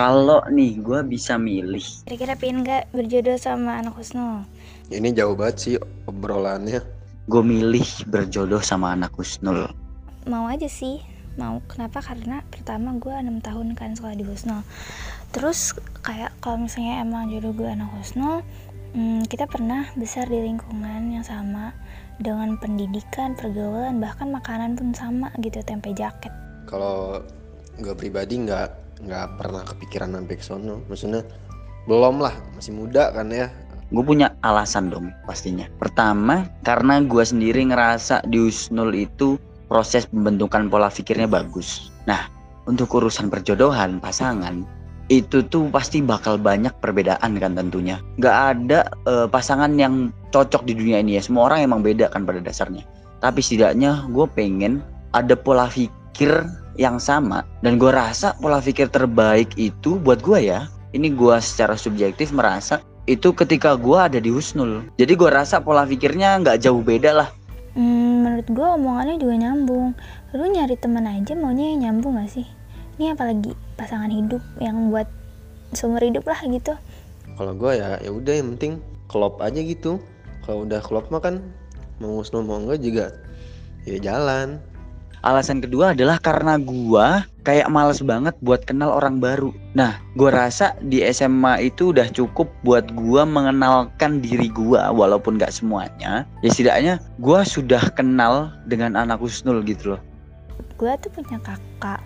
Kalau nih gue bisa milih. Kira-kira pengen gak berjodoh sama anak Husnul? Ini jauh banget sih obrolannya. Gue milih berjodoh sama anak Husnul. Mau aja sih, mau. Kenapa? Karena pertama gue enam tahun kan sekolah di Husnul. Terus kayak kalau misalnya emang jodoh gue anak Husnul, hmm, kita pernah besar di lingkungan yang sama dengan pendidikan, pergaulan, bahkan makanan pun sama gitu, tempe jaket. Kalau gue pribadi nggak nggak pernah kepikiran sampai ke sono. Maksudnya belum lah masih muda kan ya. Gue punya alasan dong pastinya. Pertama karena gue sendiri ngerasa di Usnul itu proses pembentukan pola pikirnya bagus. Nah untuk urusan perjodohan pasangan itu tuh pasti bakal banyak perbedaan kan tentunya. Nggak ada uh, pasangan yang cocok di dunia ini ya. Semua orang emang beda kan pada dasarnya. Tapi setidaknya gue pengen ada pola pikir yang sama. Dan gue rasa pola pikir terbaik itu buat gue ya. Ini gue secara subjektif merasa itu ketika gue ada di Husnul. Jadi gue rasa pola pikirnya nggak jauh beda lah. Hmm, menurut gue omongannya juga nyambung. Lu nyari teman aja maunya yang nyambung gak sih? Ini apalagi pasangan hidup yang buat seumur hidup lah gitu. Kalau gue ya ya udah yang penting klop aja gitu. Kalau udah klop mah kan mau Husnul mau enggak juga ya jalan Alasan kedua adalah karena gua kayak males banget buat kenal orang baru. Nah, gua rasa di SMA itu udah cukup buat gua mengenalkan diri gua walaupun gak semuanya. Ya setidaknya gua sudah kenal dengan anak Husnul gitu loh. Gua tuh punya kakak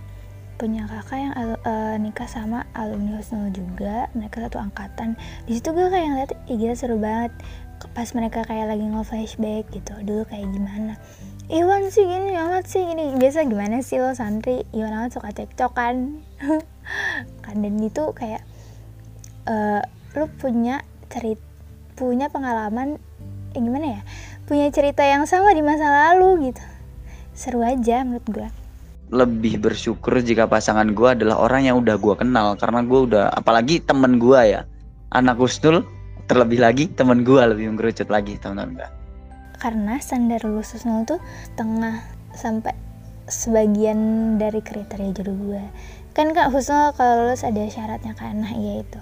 punya kakak yang uh, nikah sama alumni Husnul juga mereka satu angkatan di situ gue kayak ngeliat ih gila seru banget pas mereka kayak lagi nge-flashback gitu dulu kayak gimana Iwan sih gini amat sih gini. Biasa gimana sih lo santri? Iwan amat suka cekcok kan dan itu kayak uh, lo punya cerita punya pengalaman eh, gimana ya? Punya cerita yang sama di masa lalu gitu. Seru aja menurut gue lebih bersyukur jika pasangan gue adalah orang yang udah gue kenal. Karena gue udah apalagi temen gue ya. Anak Gustul terlebih lagi temen gue lebih mengerucut lagi teman-teman karena standar lulus tuh setengah sampai sebagian dari kriteria jodoh gue kan kak Husnul kalau lulus ada syaratnya kan? Nah iya itu.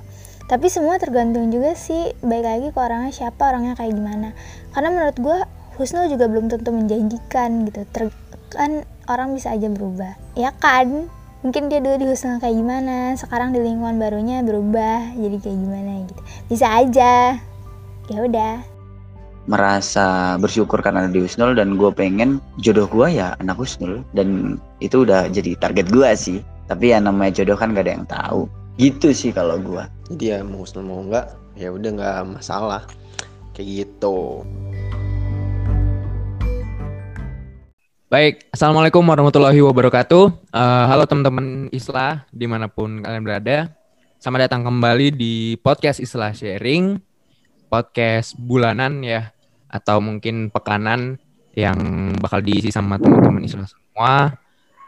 Tapi semua tergantung juga sih baik lagi ke orangnya siapa orangnya kayak gimana. Karena menurut gue Husnul juga belum tentu menjanjikan gitu. Ter kan orang bisa aja berubah. Ya kan? Mungkin dia dulu di Husnul kayak gimana sekarang di lingkungan barunya berubah jadi kayak gimana gitu. Bisa aja. Ya udah merasa bersyukur karena ada di Husnul dan gue pengen jodoh gue ya anak Husnul dan itu udah jadi target gue sih. Tapi ya namanya jodoh kan gak ada yang tahu. Gitu sih kalau gue jadi ya mau Husnul mau enggak ya udah nggak masalah. Kayak gitu. Baik, Assalamualaikum warahmatullahi wabarakatuh. Uh, halo teman-teman Islah di mana pun kalian berada. Selamat datang kembali di podcast Islah Sharing podcast bulanan ya atau mungkin pekanan yang bakal diisi sama teman-teman Islam semua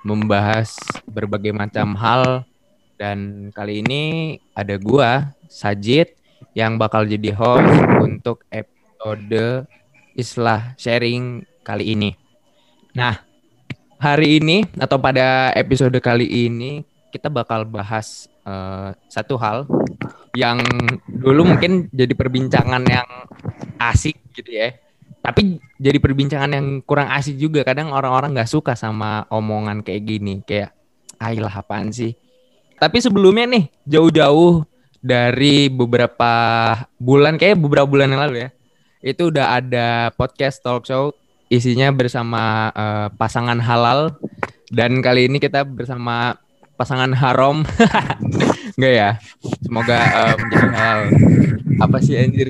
membahas berbagai macam hal dan kali ini ada gua Sajid yang bakal jadi host untuk episode Islah Sharing kali ini. Nah, hari ini atau pada episode kali ini kita bakal bahas uh, satu hal yang dulu mungkin jadi perbincangan yang asik gitu ya. Tapi jadi perbincangan yang kurang asik juga. Kadang orang-orang nggak suka sama omongan kayak gini. Kayak, ayolah apaan sih. Tapi sebelumnya nih, jauh-jauh dari beberapa bulan, kayak beberapa bulan yang lalu ya. Itu udah ada podcast talk show isinya bersama uh, pasangan halal. Dan kali ini kita bersama pasangan haram enggak ya. Semoga uh, menjadi hal apa sih anjir?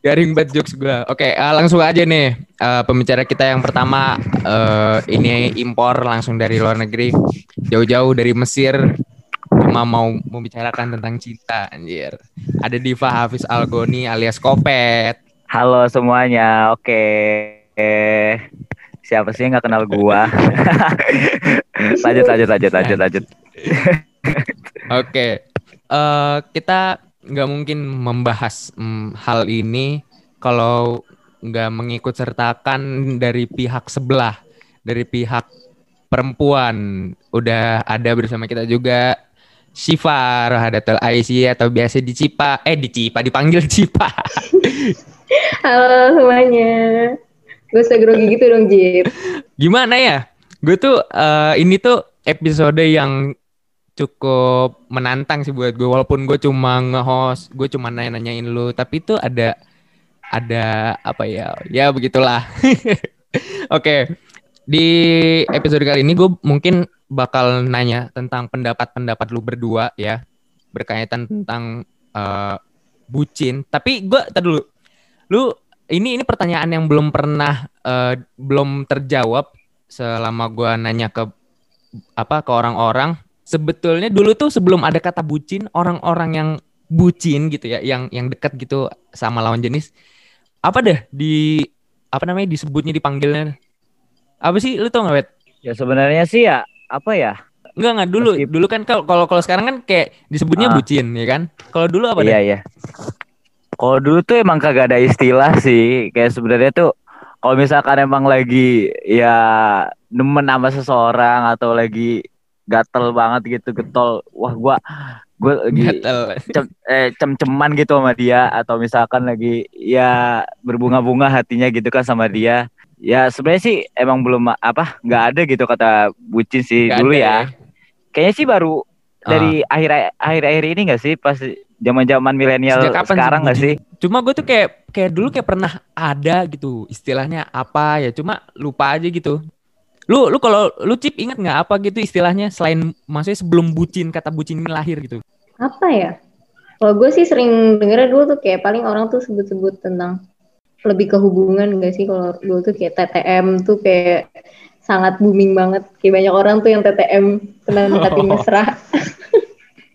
Garing bad jokes gue oke uh, langsung aja nih uh, pembicara kita yang pertama uh, ini impor langsung dari luar negeri jauh-jauh dari Mesir cuma mau membicarakan tentang cinta anjir. Ada Diva Hafiz Algoni alias Kopet. Halo semuanya oke. Siapa sih yang nggak kenal gua? Lanjut lanjut lanjut lanjut lanjut oke okay. uh, kita nggak mungkin membahas um, hal ini kalau nggak mengikut sertakan dari pihak sebelah dari pihak perempuan udah ada bersama kita juga Syifa Rohadatul Aisyah atau biasa dicipa eh dicipa dipanggil Cipa. Halo semuanya. Gue usah grogi gitu dong, Jip. Gimana ya? Gue tuh eh, ini tuh episode yang cukup menantang sih buat gue walaupun gue cuma nge-host, gue cuma nanya-nanyain lu, tapi itu ada ada apa ya? Ya begitulah. Oke. Di episode kali ini gue mungkin bakal nanya tentang pendapat-pendapat lu berdua ya berkaitan tentang eh, bucin. Tapi gue tadi dulu. Lu ini ini pertanyaan yang belum pernah eh, belum terjawab selama gua nanya ke apa ke orang-orang. Sebetulnya dulu tuh sebelum ada kata bucin, orang-orang yang bucin gitu ya, yang yang dekat gitu sama lawan jenis, apa deh di apa namanya disebutnya dipanggilnya? Apa sih lu tau nggak Wet? Ya sebenarnya sih ya apa ya? Enggak enggak dulu. Meskip- Dulu kan kalau kalau kalau sekarang kan kayak disebutnya Ah. bucin ya kan? Kalau dulu apa Iya deh? iya. Kalau dulu tuh emang kagak ada istilah sih. Kayak sebenarnya tuh kalau misalkan emang lagi ya nemen sama seseorang atau lagi gatel banget gitu getol, wah gua gue lagi cem, eh, cem-ceman gitu sama dia atau misalkan lagi ya berbunga-bunga hatinya gitu kan sama dia. Ya sebenarnya sih emang belum apa nggak ada gitu kata bucin sih Nggak dulu ada ya. Kayaknya sih baru Ah. dari akhir akhir-akhir ini nggak sih pas zaman-zaman milenial Sejak kapan sekarang nggak sih? Cuma gue tuh kayak kayak dulu kayak pernah ada gitu istilahnya apa ya cuma lupa aja gitu. Lu lu kalau lu cip ingat nggak apa gitu istilahnya selain maksudnya sebelum bucin kata bucin ini lahir gitu. Apa ya? Kalau gue sih sering denger dulu tuh kayak paling orang tuh sebut-sebut tentang lebih ke hubungan gak sih kalau dulu tuh kayak TTM tuh kayak sangat booming banget. Kayak banyak orang tuh yang TTM teman tapi mesra.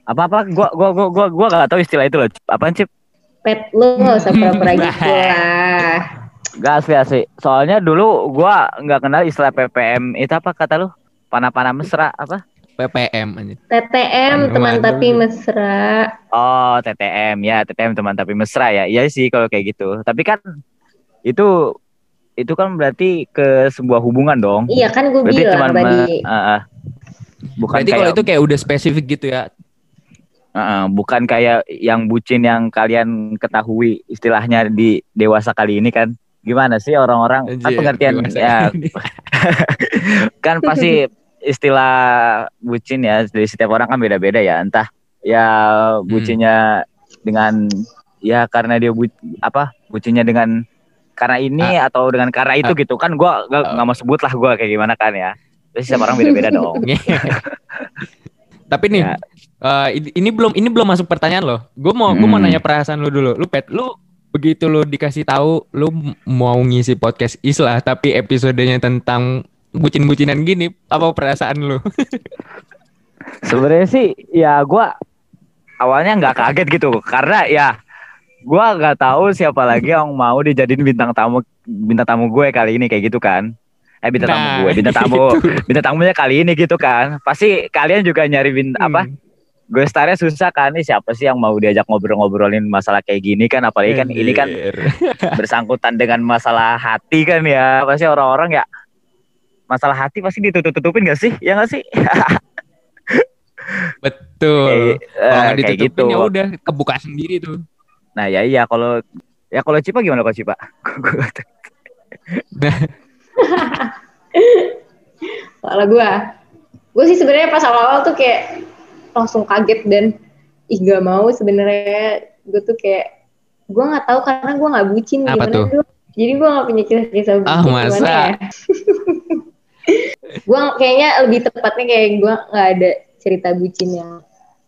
Apa-apa? Gua gua gua gua gua nggak tahu istilah itu loh. Apaan sih? Pet lu gak usah pura-pura gitu lah. Gak asli asli. Soalnya dulu gua nggak kenal istilah PPM itu apa kata lu? Panah-panah mesra apa? PPM aja. TTM teman tapi mesra. Oh, TTM ya, TTM teman tapi mesra ya. Iya sih kalau kayak gitu. Tapi kan itu itu kan berarti ke sebuah hubungan dong. Iya kan gue Berarti bilang cuman tadi. me- ah, ah. bukan Berarti kayak kalau itu kayak udah spesifik gitu ya. ah, ah, bukan kayak yang bucin yang kalian ketahui istilahnya di dewasa kali ini kan. Gimana sih orang-orang? Kan pengertian ya. Kan pasti istilah bucin ya dari setiap orang kan beda-beda ya. Entah ya bucinnya dengan ya karena dia bu, apa bucinnya dengan karena ini atau dengan karena itu gitu. Kan gua gak, nggak mau sebut lah gua kayak gimana kan ya. Terus setiap orang beda-beda dong. Tapi nih, Ya. eh, ini, belum ini belum masuk pertanyaan loh. Gue mau gue mau Hmm. nanya perasaan lu dulu. Lu pet, lu begitu lu dikasih tahu lu mau ngisi podcast Islah tapi episodenya tentang bucin-bucinan gini, apa perasaan lu? sebenarnya sih ya gua awalnya nggak kaget gitu karena ya gua nggak tahu siapa lagi yang mau dijadiin bintang tamu bintang tamu gue kali ini kayak gitu kan eh bintang tamu Nah, gue bintang tamu itu. bintang tamunya kali ini gitu kan pasti kalian juga nyari bint apa Hmm. Gue startnya susah kan nih siapa sih yang mau diajak ngobrol-ngobrolin masalah kayak gini kan? Apalagi kan ini kan bersangkutan dengan masalah hati kan ya. Pasti orang-orang ya masalah hati pasti ditutup-tutupin gak sih? Ya gak sih? Betul. Eh, Kalau nggak kayak ditutupin gitu ya udah kebuka sendiri tuh. nah ya iya kalau ya kalau Cipa gimana kalau Cipa? Kalau gue, gue sih sebenarnya pas awal-awal tuh kayak langsung kaget dan ih gak mau sebenarnya gue tuh kayak gue nggak tahu karena gue nggak bucin Apa gimana tuh? dulu. Jadi gue nggak punya kisah-kisah bucin Ah, gimana masa? ya. gue kayaknya lebih tepatnya kayak gue nggak ada cerita bucin yang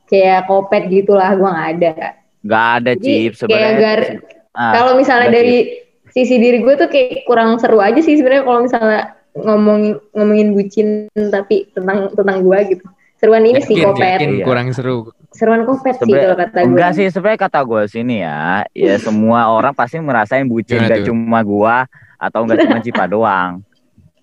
kayak kopet gitulah gue nggak ada. nggak ada Jadi Cip kayak sebenarnya gar- Ah, kalau misalnya dari sisi diri gue tuh kayak kurang seru aja sih sebenarnya kalau misalnya ngomongin ngomongin bucin tapi tentang tentang gue gitu seruan ini sih kopet yakin Iya. kurang seru. seruan kopet sih kalau kata gue enggak sih sebenarnya kata gue sini ya ya semua orang pasti merasain bucin gak cuma gua atau enggak cuma Cipa doang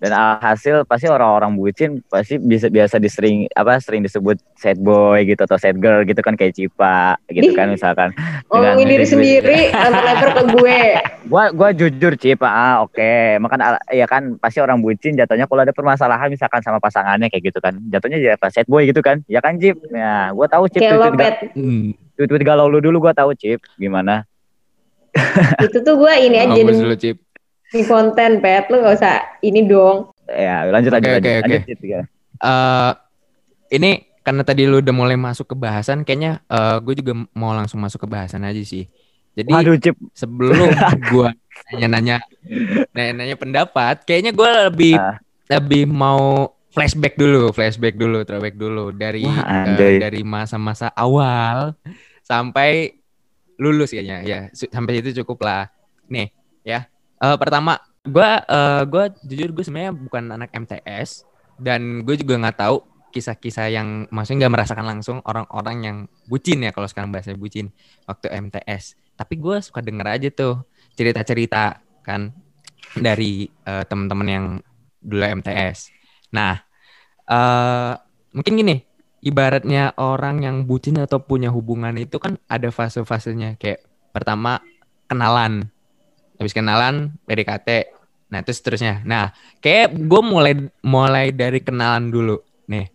dan alhasil pasti orang-orang bucin pasti bisa biasa disering apa sering disebut sad boy gitu atau sad girl gitu kan kayak Cipa gitu kan misalkan. Ngomongin diri sendiri, lempar-lempar ke gue. gua gua jujur Cipa ah oke. Makan al- ya kan pasti orang bucin jatuhnya kalau ada permasalahan misalkan sama pasangannya kayak gitu kan. Jatuhnya jadi apa sad boy gitu kan. Ya kan Cip? Ya gua tahu Cip Kayak lo, tweet-tweet galau lu dulu gua tahu Cip gimana. Itu tuh gue ini aja demi dulu, Cip. Konten, Pet. Lu gak usah ini dong. ya lanjut Oke, lanjut oke, lanjut, ya. Eh, ini karena tadi lu udah mulai masuk ke bahasan, kayaknya eh, gue juga mau langsung masuk ke bahasan aja sih. Jadi Waduh Cip sebelum gue nanya-nanya nanya-nanya pendapat, kayaknya gue lebih Ah. lebih mau flashback dulu, flashback dulu, throwback dulu dari Wah, anjay. dari masa-masa awal sampai lulus kayaknya ya sampai itu cukup lah. Nih ya, Eh, pertama gue eh, gue jujur gue sebenarnya bukan anak MTS dan gue juga nggak tahu kisah-kisah yang maksudnya nggak merasakan langsung orang-orang yang bucin ya kalau sekarang bahasa bucin waktu MTS. Tapi gue suka denger aja tuh cerita-cerita kan dari eh, teman-teman yang dulu MTS. Nah, eh mungkin gini, ibaratnya orang yang bucin atau punya hubungan itu kan ada fase-fasenya kayak pertama kenalan, habis kenalan PDKT, nah terus seterusnya. Nah, kayak gue mulai mulai dari kenalan dulu nih.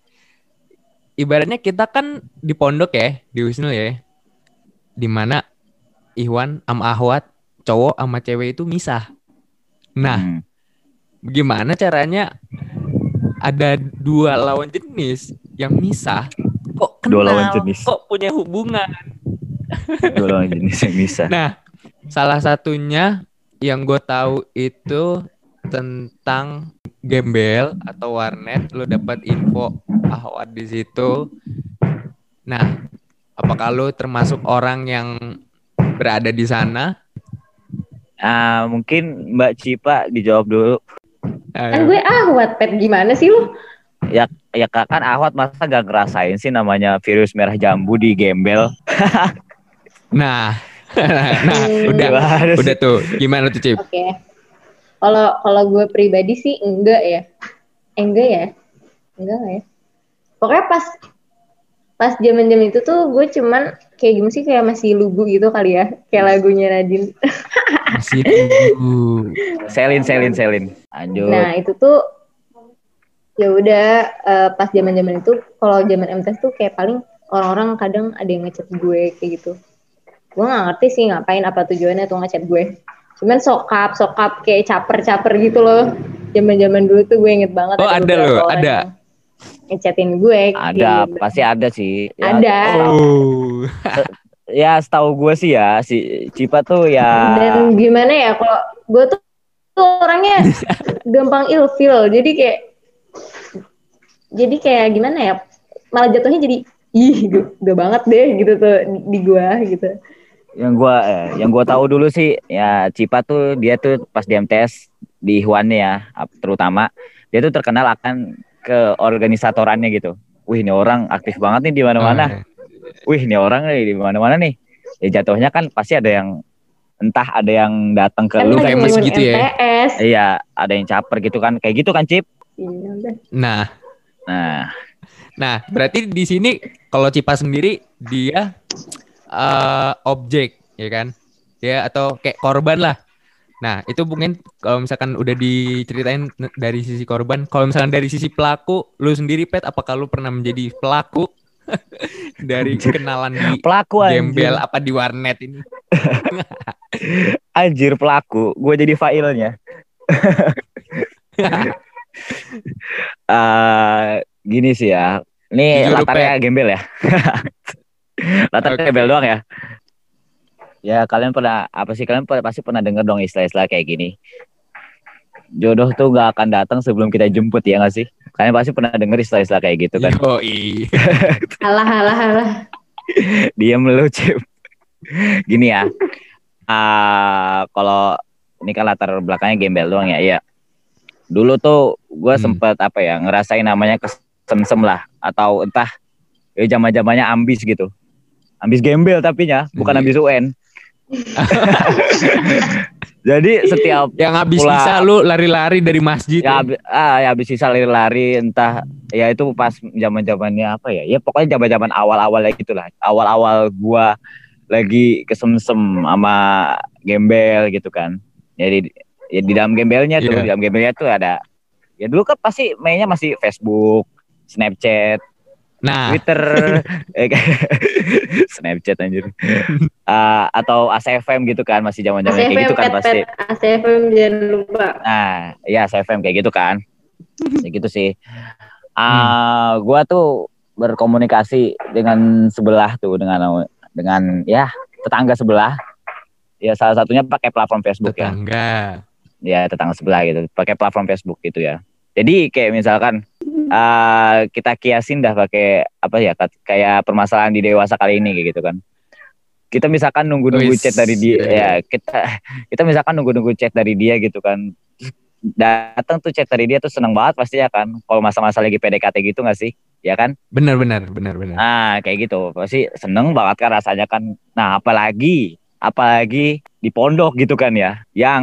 Ibaratnya kita kan di pondok ya, di Wisnu ya, di mana Iwan sama Ahwat cowok sama cewek itu misah. Nah, Hmm. gimana caranya ada dua lawan jenis yang misah kok kenal Dua lawan jenis. kok punya hubungan Dua lawan jenis yang bisa nah salah satunya yang gue tahu itu tentang gembel atau warnet lo dapat info ahwat di situ nah apakah lo termasuk orang yang berada di sana Ah, mungkin Mbak Cipa dijawab dulu. Kan gue ahwat, Pet. Gimana sih lu? Ya kak kan Ahwat masa gak ngerasain sih namanya virus merah jambu di gembel. nah nah udah Gimana sih? udah tuh gimana tuh Cip Oke. Kalau kalau gue pribadi sih enggak ya. Eh, enggak ya? Enggak ya. Pokoknya pas pas zaman-zaman itu tuh gue cuman kayak gimana sih kayak masih lugu gitu kali ya. Kayak lagunya Nadine. masih tunggu Selin, selin, selin. Lanjut. Nah, itu tuh ya udah eh, pas zaman-zaman itu kalau zaman MTS tuh kayak paling orang-orang kadang ada yang ngechat gue kayak gitu. Gue nggak ngerti sih ngapain apa tujuannya tuh ngechat gue. Cuman sokap, sokap kayak caper-caper gitu loh. Zaman-zaman dulu tuh gue inget banget. Oh, ada loh, ada. Ngechatin gue. ada, kayak- pasti ada sih. Ya, Ada. oh Ya setahu gue sih ya, si Cipa tuh ya. Dan gimana ya kalau gue tuh, tuh orangnya gampang ilfil. Jadi kayak jadi kayak gimana ya? Malah jatuhnya jadi ih gue, gue banget deh gitu tuh di, di gua gitu. Yang gua eh, yang gua tahu dulu sih ya Cipa tuh dia tuh pas di MTS di Ikhwannya ya terutama dia tuh terkenal akan ke organisatorannya gitu. Wih ini orang aktif banget nih di mana-mana. Wih ini orang nih di mana-mana nih. Ya jatuhnya kan pasti ada yang entah ada yang datang ke Kan lu famous ngomongin gitu ya? MTS. Iya, ada yang caper gitu kan. Kayak gitu kan, Cip? Iya, udah. nah Nah, Nah, berarti di sini kalau Cipa sendiri dia eh, objek, ya kan? Dia atau kayak korban lah. Nah, itu mungkin kalau misalkan udah diceritain dari sisi korban, kalau misalkan dari sisi pelaku, lu sendiri Pet, apakah lu pernah menjadi pelaku dari kenalan di pelaku anjir. gembel apa di warnet ini? Anjir pelaku. Gue jadi failnya. Eh, gini sih ya. Ini Jujur, latarnya gembel ya. Latar gembel doang ya. Ya kalian pernah apa sih kalian pasti pernah denger dong istilah-istilah kayak gini. Jodoh tuh gak akan datang sebelum kita jemput ya gak sih? Kalian pasti pernah denger istilah-istilah kayak gitu kan? Yoi. Alah alah alah. Diam lu Cip. Gini ya. ah kalau ini kan latar belakangnya gembel doang ya. Iya. Dulu tuh gue Hmm. sempet apa ya ngerasain namanya kesemsem lah atau entah ya zaman zamannya ambis gitu. Ambis gembel tapi nya bukan Iya. ambis UN. Jadi setiap Yang habis Pulang. bisa lu lari-lari dari masjid. ya ya. abi- ah ya habis sisa lari-lari entah ya itu pas zaman zamannya apa ya ya pokoknya zaman zaman awal awalnya gitulah awal awal gua lagi kesemsem sama gembel gitu kan jadi ya di dalam gembelnya tuh Iya. di dalam gembelnya tuh ada ya dulu kan pasti mainnya masih Facebook Snapchat Nah, Twitter, eh, Snapchat anjir, Ah, atau ACFM gitu kan masih zaman zaman kayak gitu kan pet, pasti. ACFM jangan lupa. Nah, ya ACFM kayak gitu kan, kayak gitu sih. Ah, gua tuh berkomunikasi dengan sebelah tuh dengan dengan ya tetangga sebelah. Ya salah satunya pakai platform Facebook ya. tetangga. ya tetangga sebelah gitu pakai platform Facebook gitu ya jadi kayak misalkan uh, kita kiasin dah pakai apa ya kayak permasalahan di dewasa kali ini kayak gitu kan kita misalkan nunggu-nunggu chat dari dia iya, ya kita kita misalkan nunggu-nunggu chat dari dia gitu kan datang tuh chat dari dia tuh seneng banget pasti ya kan kalau masa-masa lagi PDKT gitu gak sih ya kan Bener bener bener bener. Nah, kayak gitu. Pasti seneng banget kan rasanya kan. Nah, apalagi apalagi di pondok gitu kan ya. Yang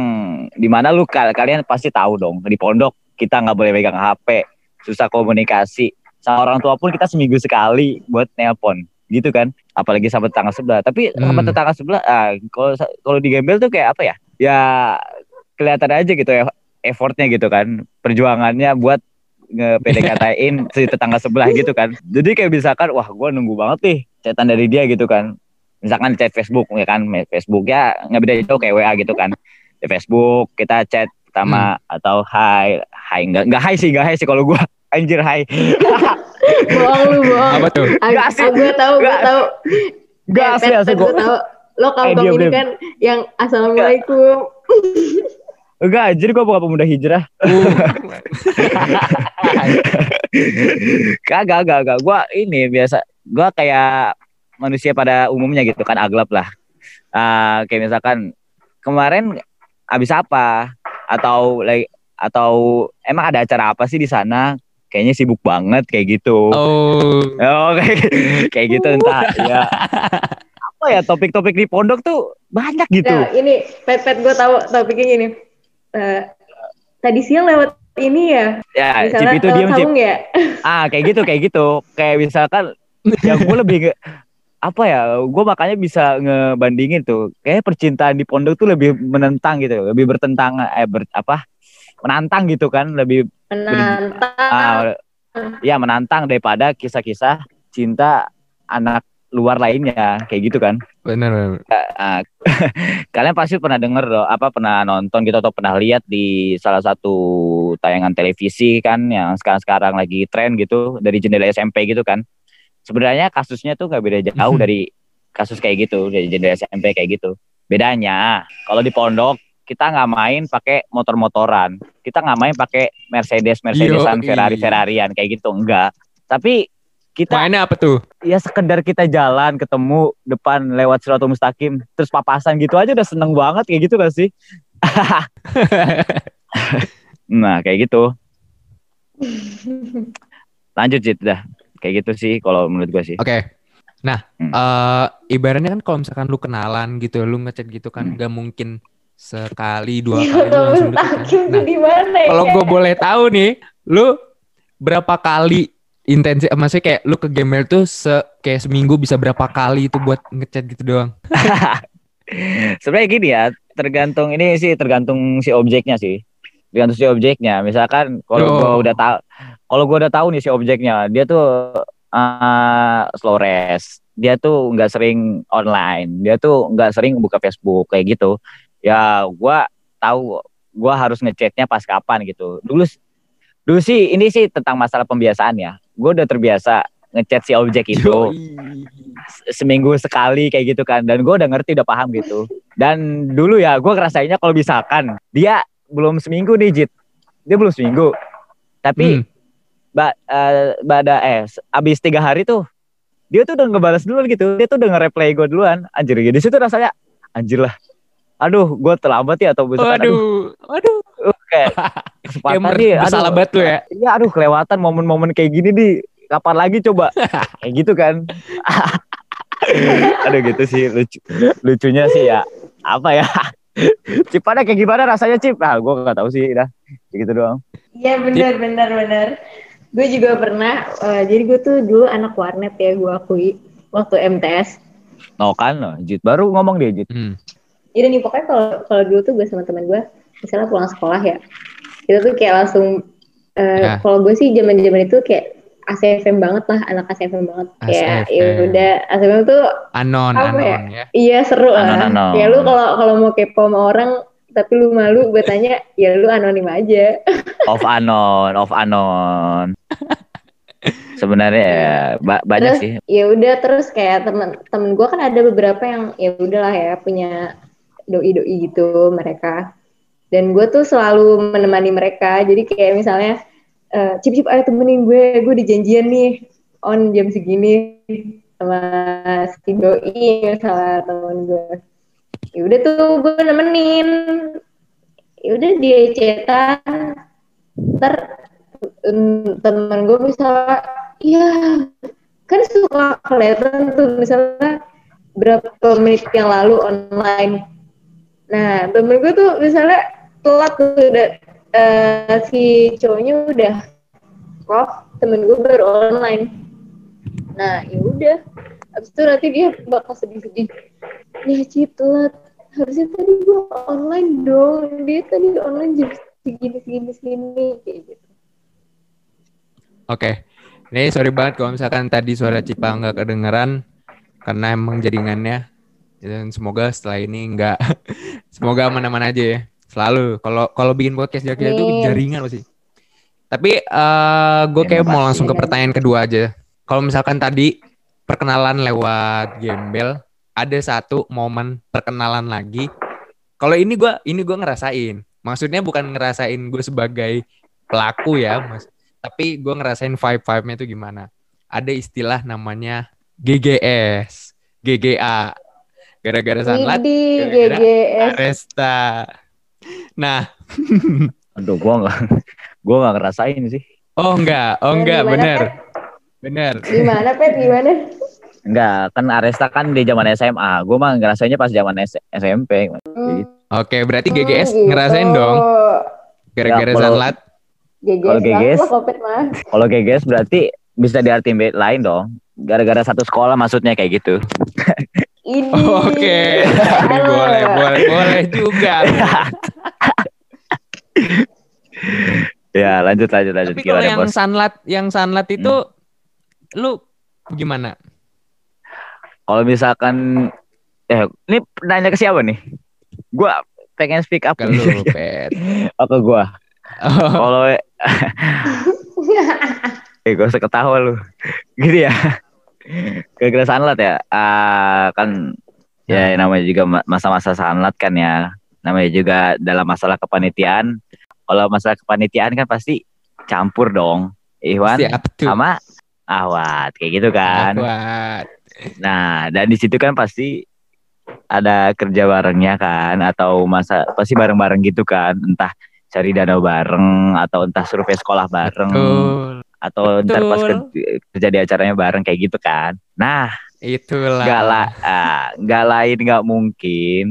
di mana lu kal- kalian pasti tahu dong, di pondok kita nggak boleh pegang HP, susah komunikasi. Sama orang tua pun kita seminggu sekali buat nelpon gitu kan. Apalagi sama tetangga sebelah. Tapi sama Hmm. tetangga sebelah, ah, kalau kalau di gembel tuh kayak apa ya? Ya kelihatan aja gitu ya effortnya gitu kan, perjuangannya buat nge-PDKT-in si tetangga sebelah gitu kan. Jadi kayak misalkan wah gua nunggu banget nih chatan dari dia gitu kan. Misalkan chat Facebook ya kan, Facebook ya nggak beda jauh kayak WA gitu kan. Di Facebook kita chat pertama atau hai, hai enggak enggak hai sih, enggak hai sih kalau gua anjir hai. Bohong lu, bohong. Apa tuh? Nggak Ah, sih. gue tahu, gue Nggak. tahu. Enggak Eh, asli gua. gue tahu. Lo kampung diam, ini kan yang assalamualaikum. Enggak anjir gua bukan pemuda hijrah. Kagak, kagak, kagak. Gua ini biasa, gua kayak manusia pada umumnya gitu kan, aglap lah. Ah, kayak misalkan kemarin habis apa atau like atau emang ada acara apa sih di sana? Kayaknya sibuk banget kayak gitu. Oh. Oh, kayak, kayak gitu entah ya. Apa ya topik-topik di pondok tuh banyak gitu. Nah, ini pet pet gue tahu topiknya gini. Eh, tadi siang lewat ini ya, Ya, Cip misalnya itu lewat diem Cip. Sawung ya. Ah, kayak gitu, kayak gitu. Kayak misalkan ya gue lebih apa ya? Gue makanya bisa ngebandingin tuh. Kayak percintaan di pondok tuh lebih menentang gitu, lebih bertentang eh ber, apa? Menantang gitu kan, lebih Menantang. ah, ya menantang daripada kisah-kisah cinta anak luar lainnya kayak gitu kan. Bener bener. Ah, kalian pasti pernah denger loh, apa pernah nonton gitu atau pernah lihat di salah satu tayangan televisi kan yang sekarang-sekarang lagi tren gitu dari jendela SMP gitu kan. Sebenarnya kasusnya tuh nggak beda jauh Mhm. dari kasus kayak gitu dari jendela SMP kayak gitu. Bedanya kalau di pondok kita nggak main pakai motor-motoran, kita nggak main pakai Mercedes Mercedesan. Ferrari Ferrarian kayak gitu enggak. Tapi kita Mainnya apa tuh? ya sekedar kita jalan ketemu depan lewat Siratul Mustaqim terus papasan gitu aja udah seneng banget kayak gitu gak sih nah kayak gitu lanjut Jit dah kayak gitu sih kalau menurut gue sih Oke. Nah, Hmm. eh ibaratnya kan kalau misalkan lu kenalan gitu, lu ngechat gitu kan, Hmm. gak mungkin sekali dua Ya kali lu langsung deket kan. Nah, di mana ya? kalau gue boleh tahu nih, lu berapa kali intensi, maksudnya kayak lu ke Gmail tuh se kayak seminggu bisa berapa kali itu buat ngechat gitu doang? sebenarnya gini ya tergantung ini sih tergantung si objeknya sih tergantung si objeknya. Misalkan kalau Oh. gua udah tahu kalau gua udah tahu nih si objeknya dia tuh eh, slow rest. Dia tuh nggak sering online. Dia tuh nggak sering buka Facebook kayak gitu. Ya gua tahu gua harus ngechatnya pas kapan gitu. Dulu dulu sih ini sih tentang masalah pembiasaan ya. Gua udah terbiasa ngechat si objek itu seminggu sekali kayak gitu kan. Dan gue udah ngerti udah paham gitu. Dan dulu ya gue ngerasainnya kalau misalkan dia belum seminggu nih Jit. Dia belum seminggu. Tapi Hmm. ba, eh, bada eh abis tiga hari tuh dia tuh udah ngebalas duluan gitu. Dia tuh udah nge-reply gue duluan. Anjir gitu di situ rasanya anjir lah. Aduh gue terlambat ya atau misalkan aduh, Waduh, waduh. uh, kayak kesempatan nih bersalah banget tuh ya. Iya aduh kelewatan momen-momen kayak gini nih. Kapan lagi coba? Kayak gitu kan. Aduh gitu sih. Lucu lucunya sih ya. Apa ya Cipada kayak gimana rasanya Cip? Ah, gue gak tahu sih, dah. Gitu doang. Iya benar benar benar. Gue juga pernah. eh, jadi gue tuh dulu anak warnet ya gue akui waktu MTS. No kan, no. Jit baru ngomong dia Jit. Hmm. Jadi nih pokoknya kalau kalau dulu tuh gue sama teman gue, misalnya pulang sekolah ya, kita tuh kayak langsung. eh, Ya. Kalau gue sih zaman zaman itu kayak ACFM banget lah, anak ACFM banget. Kayak ya ACFM. udah ACFM tuh Anon, Apa ya? anon ya. iya seru lah. Anon-anon. Kayak lu kalau kalau mau kepo sama orang tapi lu malu gue tanya ya lu anonim aja. Off anon, off anon. Sebenarnya ya ba- banyak Terus, sih. ya udah terus kayak temen temen gue kan ada beberapa yang ya udahlah ya punya doi doi gitu mereka dan gue tuh selalu menemani mereka jadi kayak misalnya eh, cip cip ayo temenin gue. Gue dijanjian nih on jam segini sama si doi misalnya temen gue. Ya udah tuh gue nemenin. Ya udah dia cetan em, temen gue misalnya iya kan suka kelihatan tuh misalnya berapa menit yang lalu online. Nah, temen gue tuh misalnya telat tuh udah eh, si cowoknya udah off, temen gue baru online. Nah, ya udah. Habis itu nanti dia bakal sedih-sedih. Ya, Ci, telat. Harusnya tadi gue online dong. Dia tadi online jam segini, segini, segini. Kayak gitu. Oke. Ini sorry banget kalau misalkan tadi suara Cipa nggak kedengeran karena emang jaringannya dan semoga setelah ini nggak semoga aman-aman aja ya. Selalu kalau kalau bikin podcast jaga itu jaringan sih. Tapi eh gue Ya, kayak mau langsung ke pertanyaan kedua aja. Kalau misalkan tadi perkenalan lewat gembel, ada satu momen perkenalan lagi. Kalau ini gua ini gua ngerasain. Maksudnya bukan ngerasain gue sebagai pelaku ya, Mas. Tapi gue ngerasain vibe-vibe-nya itu gimana. Ada istilah namanya GGS, GGA. Gara-gara Widih, gara-gara GGS. Aresta. Nah, Aduh, gua nggak, gua nggak ngerasain sih. oh enggak, oh Nah, enggak, gimana, bener. Pet? Bener. Gimana, Pet? Gimana? Enggak, kan Aresta kan di zaman SMA. Gua mah ngerasainnya pas zaman S- SMP. Hmm. Oke, berarti GGS Hmm, ngerasain gitu. dong gara-gara Ya. GGS Kalau GGS? Kalau GGS berarti bisa diartiin beda lain dong. Gara-gara satu sekolah maksudnya kayak gitu. Ini. Oke, ini boleh, boleh, boleh juga. Ya, lanjut lanjut lanjut Tapi kalau yang Bos? sunlight, yang sunlight itu lu gimana? Kalau misalkan eh ini nanya ke siapa nih? Gua pengen speak up nih. lu, Pet. Oh, ke gua. Oh, Kalau eh gak usah ketawa lu. Gitu ya. Gara-gara sunlight ya. Ah, kan ya namanya juga ma- masa-masa sunlight kan ya. Namanya juga dalam masalah kepanitiaan. Kalau masalah kepanitiaan kan pasti campur dong. Iwan sama Awat kayak gitu kan. Kuat. Nah, dan di situ kan pasti ada kerja barengnya kan atau masa pasti bareng-bareng gitu kan, entah cari dana bareng atau entah survei sekolah bareng Betul. Atau ntar pas Betul. kerja, di acaranya bareng kayak gitu kan. Nah, Itulah. nggak lah, ah, nggak lain nggak mungkin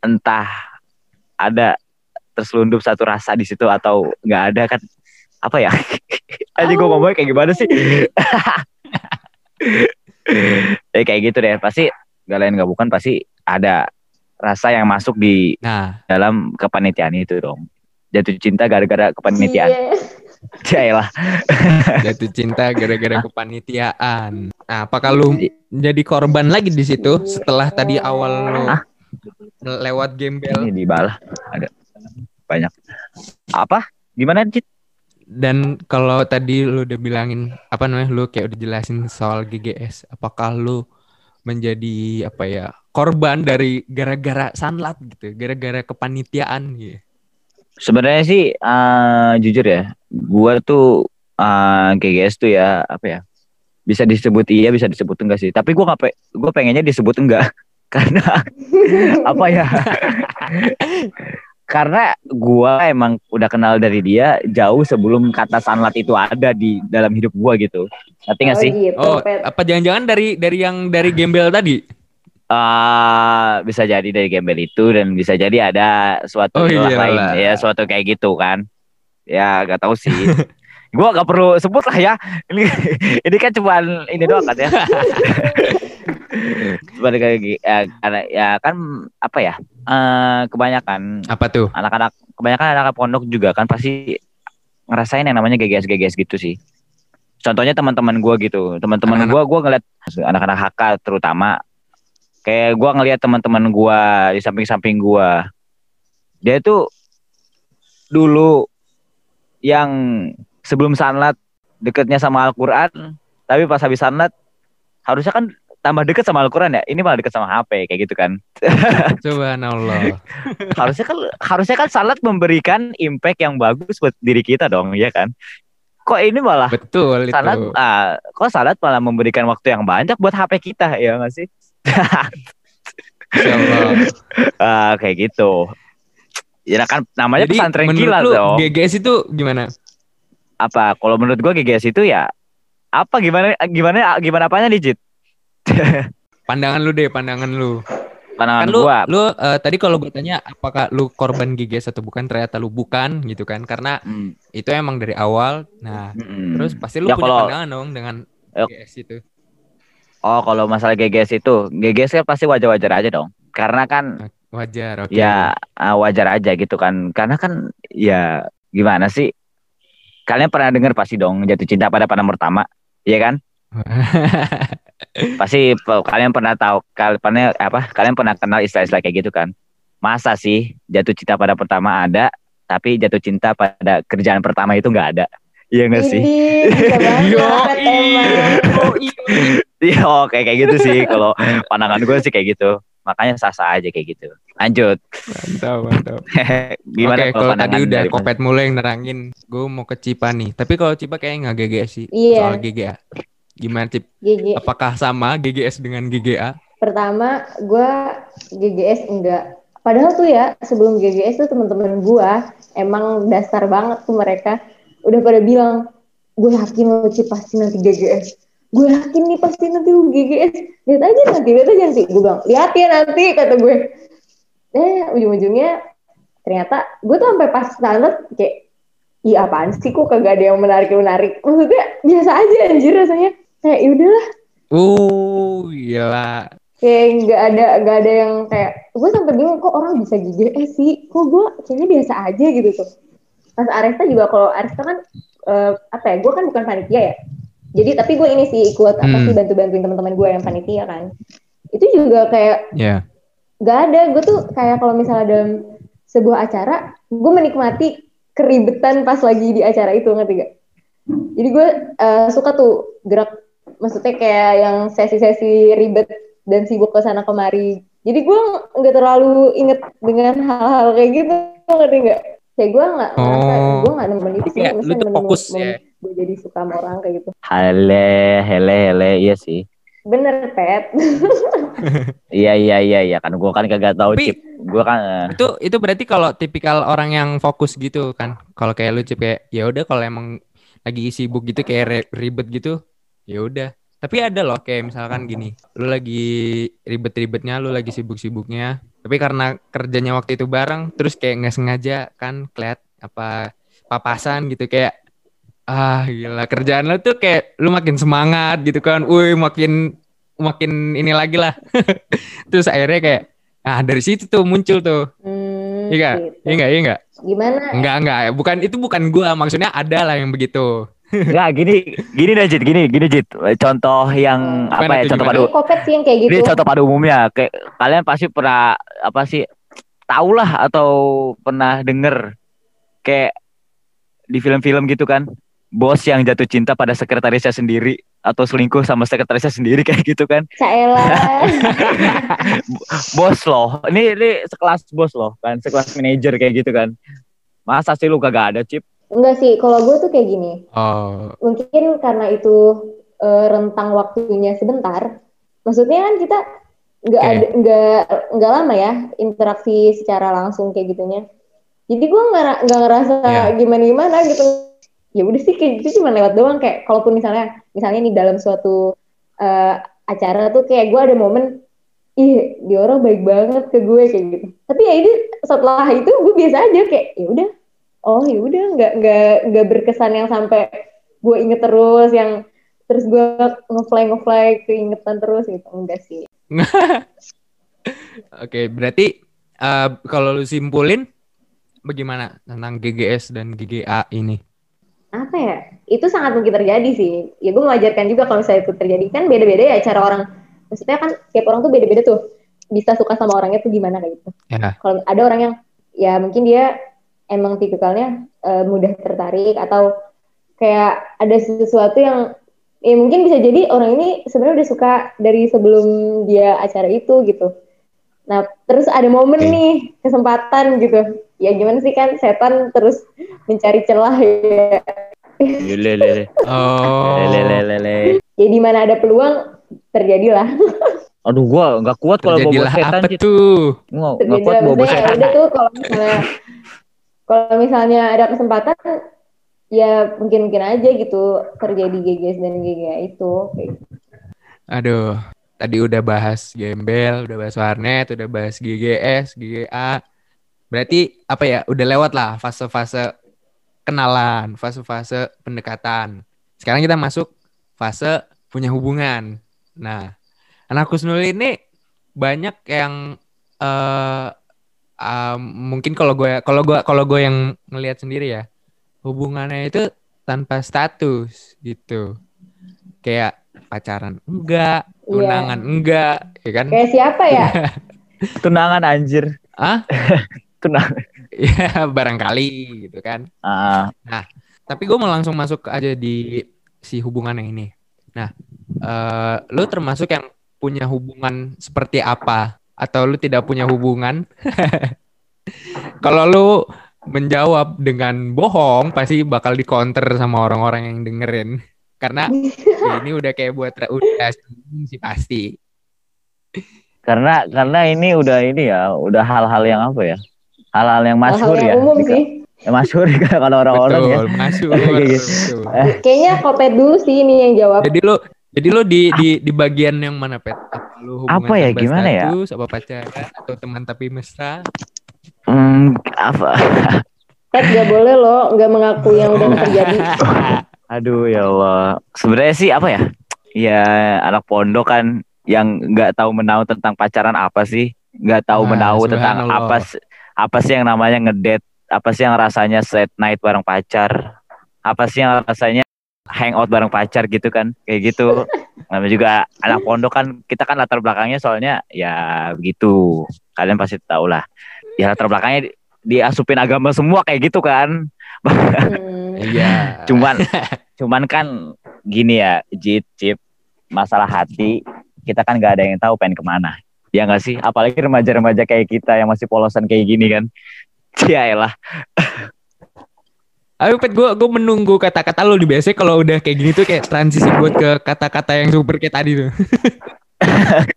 entah ada terselundup satu rasa di situ atau nggak ada kan apa ya? Aja gue ngomongnya kayak gimana sih? ya kayak gitu deh pasti gak lain gak bukan pasti ada rasa yang masuk di Nah, dalam kepanitiaan itu dong jatuh cinta gara-gara kepanitiaan Iya. Yaelah. jatuh cinta gara-gara kepanitiaan. Nah, apakah lu jadi korban lagi di situ setelah tadi awal lu lewat gembel ini di bawah ada banyak apa gimana Cit? dan kalau tadi lu udah bilangin apa namanya lu kayak udah jelasin soal GGS, apakah lu menjadi apa ya korban dari gara-gara sunlight gitu, gara-gara kepanitiaan gitu. sebenarnya sih eh, jujur ya gua tuh eh, GGS tuh ya apa ya bisa disebut iya bisa disebut enggak sih tapi gua nggak pe gua pengennya disebut enggak karena apa ya karena gua emang udah kenal dari dia jauh sebelum kata sanlat itu ada di dalam hidup gua gitu ngerti nggak Oh sih gitu, Oh, Pet. apa jangan-jangan dari dari yang dari gembel tadi? eh bisa jadi dari gembel itu dan bisa jadi ada suatu Oh, iyalah. lain ya suatu kayak gitu kan ya gak tahu sih. Gua gak perlu sebut lah ya. Ini ini kan cuma ini doang kan ya. Cuma kayak ya, karena ya kan apa ya? Eh kebanyakan Apa tuh? anak-anak kebanyakan anak pondok juga kan pasti ngerasain yang namanya GGS GGS gitu sih. Contohnya teman-teman gua gitu, teman-teman Anak-anak- gua gua ngeliat anak-anak HK terutama. Kayak gua ngeliat teman-teman gua di samping-samping gua. Dia tuh dulu yang sebelum sanlat deketnya sama Al-Qur'an, tapi pas habis sanlat harusnya kan tambah deket sama Al-Qur'an ya. Ini malah deket sama HP kayak gitu kan. Subhanallah. harusnya kan harusnya kan salat memberikan impact yang bagus buat diri kita dong ya kan kok ini malah Betul itu. salat ah, kok salat malah memberikan waktu yang banyak buat HP kita ya nggak sih Allah. Ah, kayak gitu ya kan namanya Jadi pesantren kilat dong. GGS itu gimana? apa? Kalau menurut gua GGS itu ya apa gimana gimana gimana apanya digit Pandangan lu deh, pandangan lu. pandangan kan lu, gua. lu eh, tadi kalau gue tanya apakah lu korban GGS atau bukan ternyata lu bukan gitu kan? Karena Hmm, itu emang dari awal. Nah hmm. terus pasti lu Ya, punya kalau- pandangan dong dengan Ya. GGS itu. Oh kalau masalah GGS itu GGS kan pasti wajar-wajar aja dong. Karena kan wajar oke. Ya ah, wajar aja gitu kan. Karena kan ya gimana sih? Kalian pernah dengar pasti dong jatuh cinta pada pandang pertama iya kan? Pasti kalian pernah tahu kalian pernah apa kalian pernah kenal istilah-istilah kayak gitu kan? Masa sih jatuh cinta pada pertama ada tapi jatuh cinta pada kerjaan pertama itu nggak ada? Iya nggak sih? Ini bisa Yo, banget emang. iya oke kayak gitu sih. Kalau pandangan gue sih kayak gitu makanya sah-sah aja kayak gitu lanjut mantap mantap gimana Oke, kalau tadi udah kopet mulai yang nerangin, gue mau ke Cipa nih. Tapi kalau Cipa kayaknya nggak GGS sih Iya. soal GGA. Gimana Cip? GG. Apakah sama GGS dengan GGA? Pertama, gue GGS enggak. Padahal tuh ya, sebelum GGS tuh teman-teman gue emang dasar banget tuh mereka udah pada bilang, gue yakin lo Ci pasti nanti GGS. Gue yakin nih pasti nanti lu GGS. Lihat aja nanti, lihat aja nanti. Gue bilang, lihat ya nanti, kata gue. Eh, ujung-ujungnya ternyata gue tuh sampai pas salat kayak, iya apaan sih kok kagak ada yang menarik-menarik. Maksudnya biasa aja anjir rasanya. Kayak yaudahlah Uh, gila. kayak nggak ada nggak ada yang kayak gue sampai bingung kok orang bisa GGS sih kok gue kayaknya biasa aja gitu tuh pas Aresta juga kalau Aresta kan eh, apa ya gue kan bukan panitia ya jadi tapi gue ini sih ikut apa Hmm. sih bantu bantuin teman-teman gue yang panitia kan. Itu juga kayak Ya. nggak ada. Gue tuh kayak kalau misalnya dalam sebuah acara gue menikmati keribetan pas lagi di acara itu ngerti gak? Jadi gue eh, suka tuh gerak maksudnya kayak yang sesi-sesi ribet dan sibuk ke sana kemari. Jadi gue nggak terlalu inget dengan hal-hal kayak gitu ngerti nggak kayak gue nggak ngerasa Oh. gue nggak nemen itu sih Kayak lu maksudnya tuh fokus ya. gue jadi suka sama orang kayak gitu hele hele hele iya sih bener pet Iya iya iya iya kan gua kan kagak tahu Tapi- chip. Gua kan eh, Itu itu berarti kalau tipikal orang yang fokus gitu kan. Kalau kayak lu Cip kayak ya udah kalau emang lagi sibuk gitu kayak ribet gitu, ya udah. Tapi ada loh kayak misalkan gini, lu lagi ribet-ribetnya, lu lagi sibuk-sibuknya, tapi karena kerjanya waktu itu bareng, terus kayak nggak sengaja kan keliat apa papasan gitu kayak ah gila kerjaan lu tuh kayak lu makin semangat gitu kan, woi makin makin ini lagi lah. terus akhirnya kayak ah dari situ tuh muncul tuh, hmm, iya gitu. Iya nggak? Iya nggak? gimana Enggak, enggak. Bukan itu bukan gua, maksudnya ada lah yang begitu. Enggak gini gini deh Jit, gini gini Jit. Contoh yang Gimana apa ya? Contoh gimana? padu. Kopet sih yang kayak gitu Ini contoh pada umumnya kayak kalian pasti pernah apa sih tahu lah atau pernah denger kayak di film-film gitu kan bos yang jatuh cinta pada sekretarisnya sendiri atau selingkuh sama sekretarisnya sendiri kayak gitu kan Caela bos loh ini ini sekelas bos loh kan sekelas manajer kayak gitu kan masa sih lu kagak ada chip Enggak sih, kalau gue tuh kayak gini. Oh, Mungkin karena itu eh, rentang waktunya sebentar. Maksudnya kan kita nggak Oke. ada nggak nggak lama ya interaksi secara langsung kayak gitunya. Jadi gue nggak nggak ngerasa Iya. gimana gimana gitu. Ya udah sih kayak gitu cuma lewat doang kayak kalaupun misalnya misalnya nih dalam suatu eh, acara tuh kayak gue ada momen ih dia orang baik banget ke gue kayak gitu tapi ya ini setelah itu gue biasa aja kayak ya udah oh ya udah nggak nggak nggak berkesan yang sampai gue inget terus yang terus gue ngefly ngefly keingetan terus gitu. Enggak sih. Oke, berarti eh, kalau lu simpulin bagaimana tentang GGS dan GGA ini? apa ya? Itu sangat mungkin terjadi sih. Ya gue mengajarkan juga kalau misalnya itu terjadi. Kan beda-beda ya cara orang. Maksudnya kan tiap orang tuh beda-beda tuh. Bisa suka sama orangnya tuh gimana kayak gitu. Ya. kalau ada orang yang ya mungkin dia emang tipikalnya eh, mudah tertarik atau kayak ada sesuatu yang ya mungkin bisa jadi orang ini sebenarnya udah suka dari sebelum dia acara itu gitu nah terus ada momen Oke. nih kesempatan gitu ya gimana sih kan setan terus mencari celah ya Lele lele Oh. lele lele lele. ya di mana ada peluang terjadilah Aduh gua nggak kuat kalau bawa Terjadilah setan apa Cit. tuh? Gua nggak kuat bawa ya setan. udah tuh kalau misalnya kalau misalnya ada kesempatan ya mungkin mungkin aja gitu terjadi GGS dan GGA itu kayak gitu. Aduh, tadi udah bahas gembel, udah bahas warnet, udah bahas GGS, GGA. Berarti apa ya? Udah lewat lah fase-fase kenalan, fase-fase pendekatan. Sekarang kita masuk fase punya hubungan. Nah, anak Kusnul ini banyak yang eh um, mungkin kalau gue kalau gue kalau gue yang ngelihat sendiri ya hubungannya itu tanpa status gitu. Kayak pacaran enggak Iya. tunangan enggak ya kan? Kayak siapa ya? Tunangan anjir. ah Tunangan. ya barangkali gitu kan. Ah, tapi gue mau langsung masuk aja di si hubungan yang ini. Nah eh lu termasuk yang punya hubungan seperti apa atau lu tidak punya hubungan kalau lu menjawab dengan bohong pasti bakal dikonter sama orang-orang yang dengerin karena ya ini udah kayak buat re- udah sih pasti karena karena ini udah ini ya, udah hal-hal yang apa ya? Hal-hal yang masyhur ya. umum Di- sih masyhur kalau orang-orang ya. betul. kayaknya kopet dulu sih ini yang jawab Jadi lu jadi lu di di di bagian yang mana pet? Apa Apa ya, gimana ya? status, apa pacaran atau teman tapi mesra? Hmm, apa? Pet gak boleh loh nggak mengakui yang udah terjadi Aduh ya Allah. Sebenarnya sih apa ya? Ya anak pondok kan yang nggak tahu menahu tentang pacaran apa sih? Nggak tahu Nah, menahu tentang subhanallah. apa apa sih yang namanya ngedate? Apa sih yang rasanya set night bareng pacar? Apa sih yang rasanya hangout bareng pacar gitu kan? Kayak gitu. Namanya juga anak pondok kan kita kan latar belakangnya soalnya ya begitu. Kalian pasti tahu lah. Ya latar belakangnya di- diasupin agama semua kayak gitu kan. Hmm. Iya. cuman cuman kan gini ya Jit Cip masalah hati kita kan nggak ada yang tahu pengen ke mana ya nggak sih apalagi remaja-remaja kayak kita yang masih polosan kayak gini kan ya elah Ayo pet gue gue menunggu kata-kata lu di biasanya kalau udah kayak gini tuh kayak transisi buat ke kata-kata yang super kayak tadi tuh.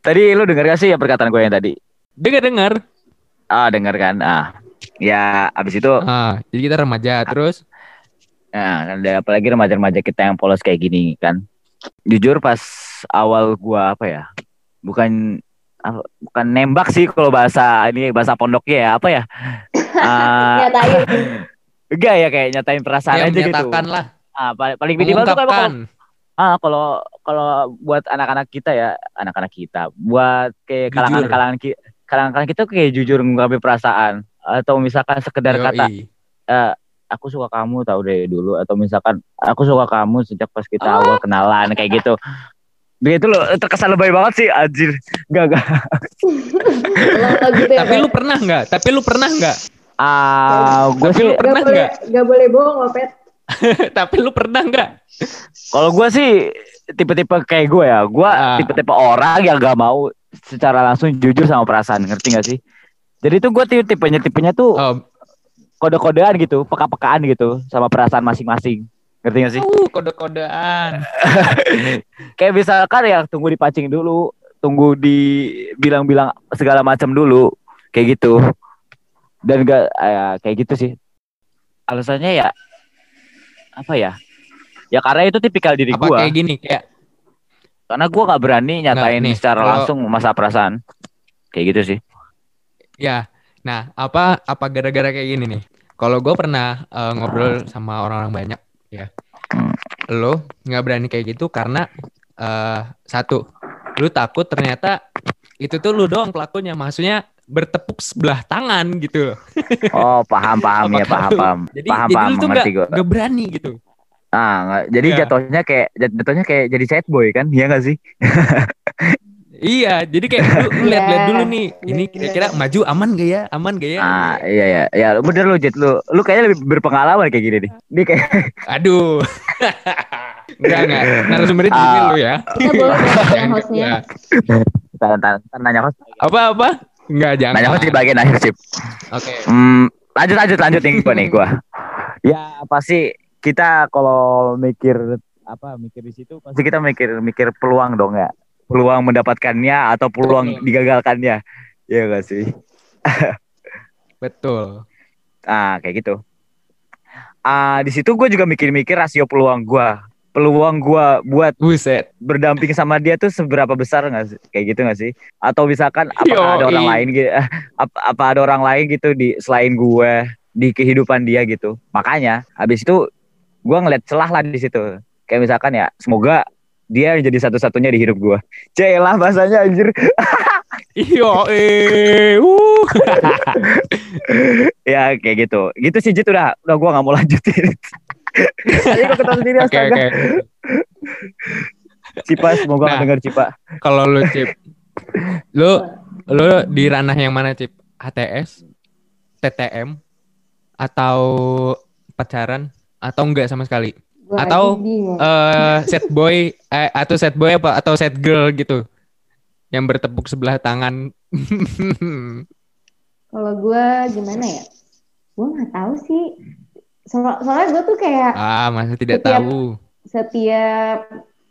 tadi lu denger gak sih ya perkataan gue yang tadi Dengar dengar. ah denger kan ah ya abis itu Ah, jadi kita remaja terus Nah, ada apalagi remaja-remaja kita yang polos kayak gini kan. Jujur pas awal gua apa ya? Bukan bukan nembak sih kalau bahasa ini bahasa pondoknya ya, apa ya? Ah, nyatain. Enggak ya kayak nyatain perasaan ya aja gitu. lah, Ah, paling, paling minimal tuh kalau, ah kalau kalau buat anak-anak kita ya, anak-anak kita, buat kayak kalangan-kalangan ki- kalangan-kalangan kita kayak jujur mengungkapin perasaan. Atau misalkan sekedar kata Yoi. eh, aku suka kamu tahu dari dulu. Atau misalkan aku suka kamu sejak pas kita Ah. awal kenalan kayak gitu. Begitu loh terkesan lebay banget sih anjir. Gak gak tau gitu ya Tapi lu pernah nggak? Tapi lu pernah nggak? Ah gue Tapi sih lu pernah Gak boleh, nggak? gak boleh bohong loh, Pet. Tapi lu pernah nggak? kalau gue sih tipe-tipe kayak gue ya gue Ah. tipe-tipe orang yang gak mau secara langsung jujur sama perasaan ngerti gak sih jadi tuh gue tipe tipenya tipenya tuh Oh, kode-kodean gitu peka-pekaan gitu sama perasaan masing-masing ngerti gak sih uh, kode-kodean. kayak misalkan ya tunggu dipancing dulu tunggu dibilang-bilang segala macam dulu kayak gitu dan gak ya, kayak gitu sih alasannya ya apa ya ya karena itu tipikal diri Apa gua kayak gini kayak Karena gue nggak berani nyatain nih, secara kalau- langsung masa perasaan. Kayak gitu sih. Ya, nah apa apa gara-gara kayak gini nih? Kalau gue pernah eh, ngobrol sama orang-orang banyak, ya, lo nggak berani kayak gitu karena eh, satu, lu takut ternyata itu tuh lu doang pelakunya, maksudnya bertepuk sebelah tangan gitu. loh. Oh paham paham ya paham paham. Jadi, paham jadi paham lu tuh gue. nggak berani gitu. Ah, nggak- jadi Iya. jatuhnya kayak jat- jatuhnya kayak jadi sad boy kan? Iya nggak sih? Iya, jadi kayak lu lu lihat-lihat Iya, dulu nih, ini bener. kira-kira maju aman gak ya? Aman gak ya? Ah iya ya, ya lu bener lu Jet lu, lu kayaknya lebih berpengalaman kayak gini nih. Dia kayak Aduh. enggak enggak. Narasumbernya di sini Ah. lu ya. Kita boleh nanya hostnya. Ya. ntar nanya host, Apa apa? Enggak jangan. host di bagian akhir sip. Oke. Hmm, lanjut lanjut lanjut nih gua nih gua. Ya pasti kita kalau mikir apa mikir di situ pasti kita mikir mikir peluang dong ya. Peluang mendapatkannya atau peluang Betul. digagalkannya. Iya gak sih? Betul. Ah kayak gitu. Ah di situ gue juga mikir-mikir rasio peluang gua. Peluang gua buat Buset. berdamping sama dia tuh seberapa besar nggak sih? Kayak gitu nggak sih? Atau misalkan apakah ada orang lain gitu? Apa, apa ada orang lain gitu di selain gue di kehidupan dia gitu? Makanya habis itu gue ngeliat celah lah di situ. Kayak misalkan ya semoga dia jadi satu-satunya di hidup gue. Celah bahasanya anjir. Iyo eh. Uh. ya kayak gitu. Gitu sih Jit udah udah gue nggak mau lanjutin. Tadi gue ketawa sendiri Oke astaga. oke. Cipa semoga Nah. denger Cipa. Kalau lu Cip. Lu lu di ranah yang mana Cip? HTS, TTM atau pacaran atau enggak sama sekali? Gua Atau, bingung. eh set boy eh, atau set boy apa atau set girl gitu yang bertepuk sebelah tangan Kalau gue gimana ya? Gue nggak tahu sih. Soal- soalnya gue tuh kayak ah masa tidak Setiap- tahu setiap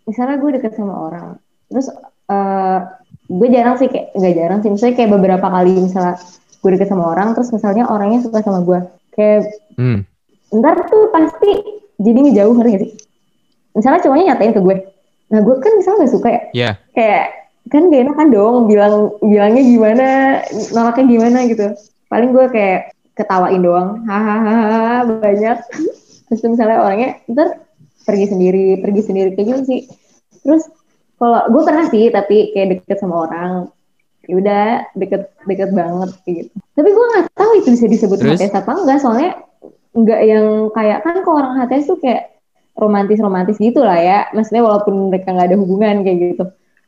misalnya gue deket sama orang, terus eh gue jarang sih kayak nggak jarang sih, misalnya kayak beberapa kali misalnya gue deket sama orang, terus misalnya orangnya suka sama gue, kayak hmm. ntar tuh pasti jadi ngejauh ngerti gak sih? Misalnya cowoknya nyatain ke gue, nah gue kan misalnya gak suka ya, ya kayak kan gak enak kan dong bilang bilangnya gimana nolaknya gimana gitu paling gue kayak ketawain doang. Hahaha banyak. Terus misalnya orangnya ntar pergi sendiri pergi sendiri kayak gitu sih. Terus kalau gue pernah sih tapi kayak deket sama orang ya udah deket deket banget kayak gitu. Tapi gue nggak tahu itu bisa disebut Terus? HTS apa enggak soalnya nggak yang kayak kan kalau orang HTS tuh kayak romantis romantis gitu lah ya. Maksudnya walaupun mereka nggak ada hubungan kayak gitu.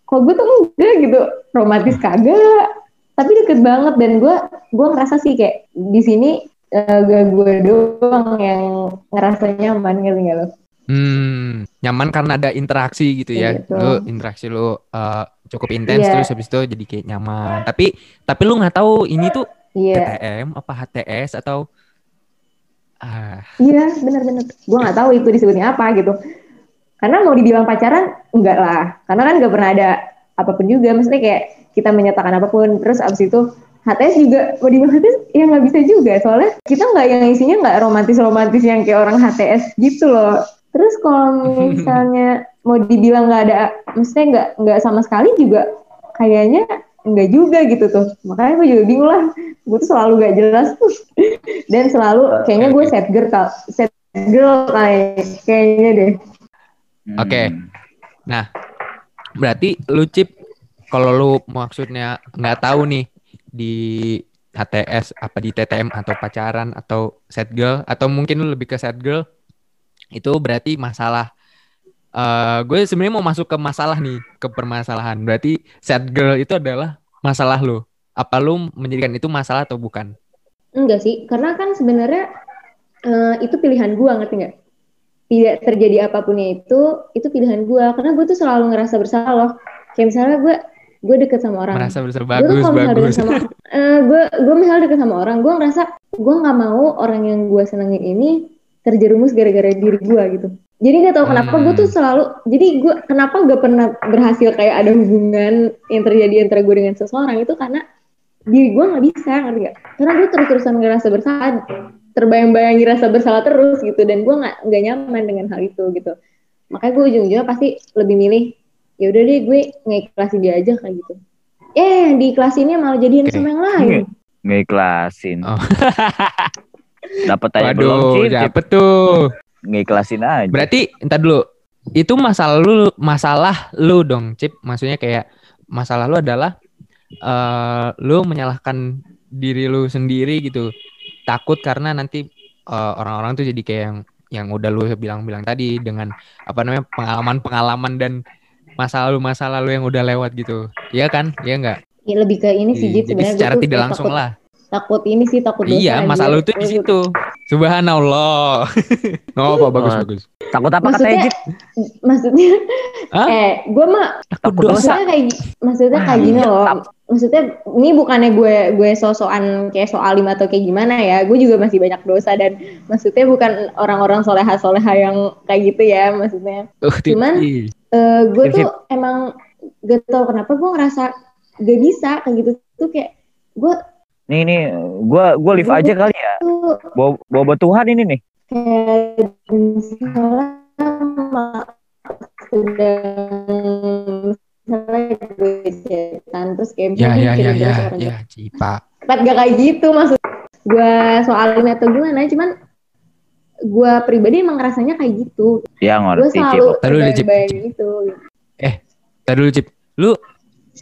Kalau gue tuh enggak gitu romantis kagak tapi deket banget dan gue gue ngerasa sih kayak di sini eh, gak gue doang yang ngerasa nyaman ngerti gak lo? Hmm, nyaman karena ada interaksi gitu ya. Iya, betul. Lu interaksi lu eh, cukup intens Iya. terus habis itu jadi kayak nyaman. Tapi tapi lu nggak tahu ini tuh Iya, TTM apa HTS atau ah iya benar-benar. Gue nggak tahu itu disebutnya apa gitu. Karena mau dibilang pacaran enggak lah, karena kan gak pernah ada apa pun juga. Maksudnya kayak kita menyatakan apa pun, terus abis itu HTS juga mau dibilang HTS ya nggak bisa juga soalnya kita nggak yang isinya nggak romantis romantis yang kayak orang HTS gitu loh. Terus kalau misalnya mau dibilang nggak ada, maksudnya nggak nggak sama sekali juga kayaknya nggak juga gitu tuh. Makanya gue juga bingung lah. Gue tuh selalu gak jelas tuh. Dan selalu kayaknya gue set girl, kal- set girl kayak kayaknya deh. Oke. Hmm. Nah, berarti lu Cip kalau lu maksudnya nggak tahu nih di HTS apa di TTM atau pacaran atau set girl atau mungkin lu lebih ke set girl itu berarti masalah eh gue sebenarnya mau masuk ke masalah nih ke permasalahan berarti set girl itu adalah masalah lu apa lu menjadikan itu masalah atau bukan Enggak sih, karena kan sebenarnya eh, itu pilihan gue ngerti nggak? Tidak terjadi apapunnya itu, itu pilihan gue. Karena gue tuh selalu ngerasa bersalah. Kayak misalnya gue gue deket sama orang. merasa gue tuh bagus kalau misalnya bagus sama eh, gue gue misalnya deket sama orang gue ngerasa gue nggak mau orang yang gue senengin ini terjerumus gara-gara diri gue gitu jadi nggak tahu kenapa Hmm. gue tuh selalu jadi gue kenapa gak pernah berhasil kayak ada hubungan yang terjadi antara gue dengan seseorang itu karena diri gue nggak bisa ngerti gak? karena gue terus-terusan ngerasa bersalah terbayang-bayangi rasa bersalah terus gitu dan gue nggak nggak nyaman dengan hal itu gitu makanya gue ujung-ujungnya pasti lebih milih ya udah deh gue ngiklasin dia aja kayak gitu eh yang diiklasinnya malah jadian Oke. sama yang lain Ngiklasin. Oh. Dapat aja belum Waduh, Cip, Cip. dapet tuh. Ngiklasin aja. Berarti entar dulu. Itu masalah lu masalah lu dong, Cip. Maksudnya kayak masalah lu adalah eh lu menyalahkan diri lu sendiri gitu. Takut karena nanti eh, orang-orang tuh jadi kayak yang yang udah lu bilang-bilang tadi dengan apa namanya pengalaman-pengalaman dan masa lalu masa lalu yang udah lewat gitu. Iya kan? Iya enggak? ya lebih ke ini sih Jit, Jadi sebenarnya gue secara tuh tidak langsung takut, lah. takut ini sih takut dosa Iya, masa lalu tuh di situ. Subhanallah. oh, apa bagus Oh. bagus. Takut apa katanya maksudnya Jit? maksudnya Hah? eh gue mah Takut dosa. maksudnya kayak maksudnya kayak gini iya. loh maksudnya ini bukannya gue gue sosokan kayak soalim atau kayak gimana ya gue juga masih banyak dosa dan maksudnya bukan orang-orang soleha soleha yang kayak gitu ya maksudnya Uh, Cuman- Eh gue tuh emang gak tau kenapa gue ngerasa gak bisa kayak gitu tuh kayak gue Nih nih, gua gua live aja kali ya. Bawa bawa buat Tuhan ini nih. kayak misalnya gue terus kayak Ya misalnya ya ya ya ya Cipa. Gak kayak gitu maksud gue soalin atau gimana cuman gue pribadi emang rasanya kayak gitu Ya gue ngerti Cip. selalu deh, Cip. gitu Tadi dulu Cip. Lu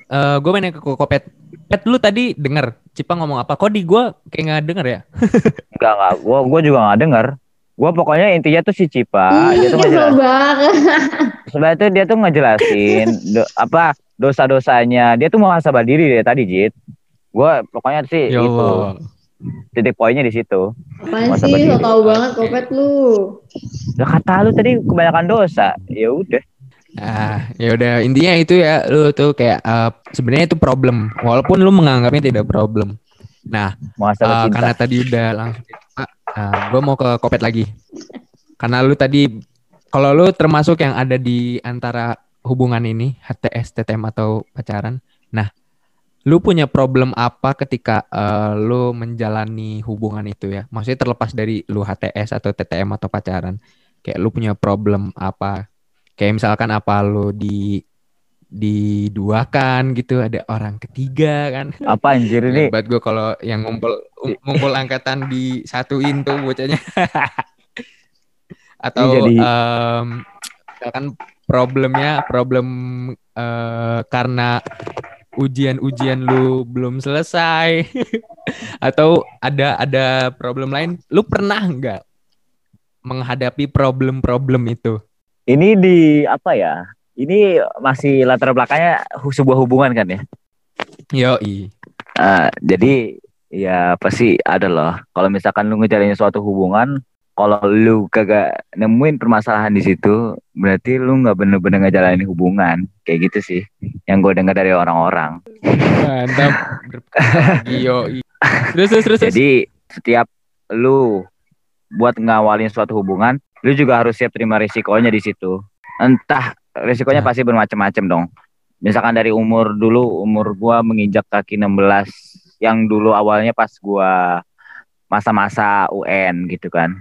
eh gue main ke Kokopet. Pet lu tadi denger Cipa ngomong apa? Kok di gue kayak nggak denger ya? Enggak enggak, gua gua juga enggak dengar. Gua pokoknya intinya tuh si Cipa, Ih, dia tuh ngejelasin. banget Sebenarnya tuh dia tuh ngejelasin do- apa dosa-dosanya. Dia tuh mau muhasabah diri deh tadi, Jit. Gua pokoknya sih Ya itu. Titik poinnya di situ. apaan Masa sih lo tau banget kopet lu Lah kata lu tadi kebanyakan dosa. Ya udah. Nah, ya udah intinya itu ya lu tuh kayak eh, sebenarnya itu problem walaupun lu menganggapnya tidak problem. Nah, cinta. karena tadi udah langsung Pak, nah, gue mau ke Kopet lagi. Karena lu tadi kalau lu termasuk yang ada di antara hubungan ini HTS, TTM atau pacaran. Nah, lu punya problem apa ketika eh, lu menjalani hubungan itu ya? Maksudnya terlepas dari lu HTS atau TTM atau pacaran. Kayak lu punya problem apa? Kayak misalkan apa lu di diduakan gitu ada orang ketiga kan Apa anjir ini? Hebat gue kalau yang ngumpul ngumpul angkatan disatuin tuh bocahnya. Atau Ini jadi- em, misalkan problemnya problem eh, karena ujian-ujian lu belum selesai atau ada ada problem lain lu pernah nggak menghadapi problem-problem itu Ini di apa ya? Ini masih latar belakangnya sebuah hubungan kan ya? Yoi. Ah, jadi ya pasti ada loh. Kalau misalkan lu ngejalanin suatu hubungan, kalau lu kagak nemuin permasalahan di situ, berarti lu nggak bener-bener ngejalanin hubungan. Kayak gitu sih. Yang gue dengar dari orang-orang. Mantap. Terus terus. terus. Jadi setiap lu buat ngawalin suatu hubungan, lu juga harus siap terima risikonya di situ. Entah risikonya Nah. pasti bermacam-macam dong. Misalkan dari umur dulu, umur gua menginjak kaki 16 yang dulu awalnya pas gua masa-masa UN gitu kan.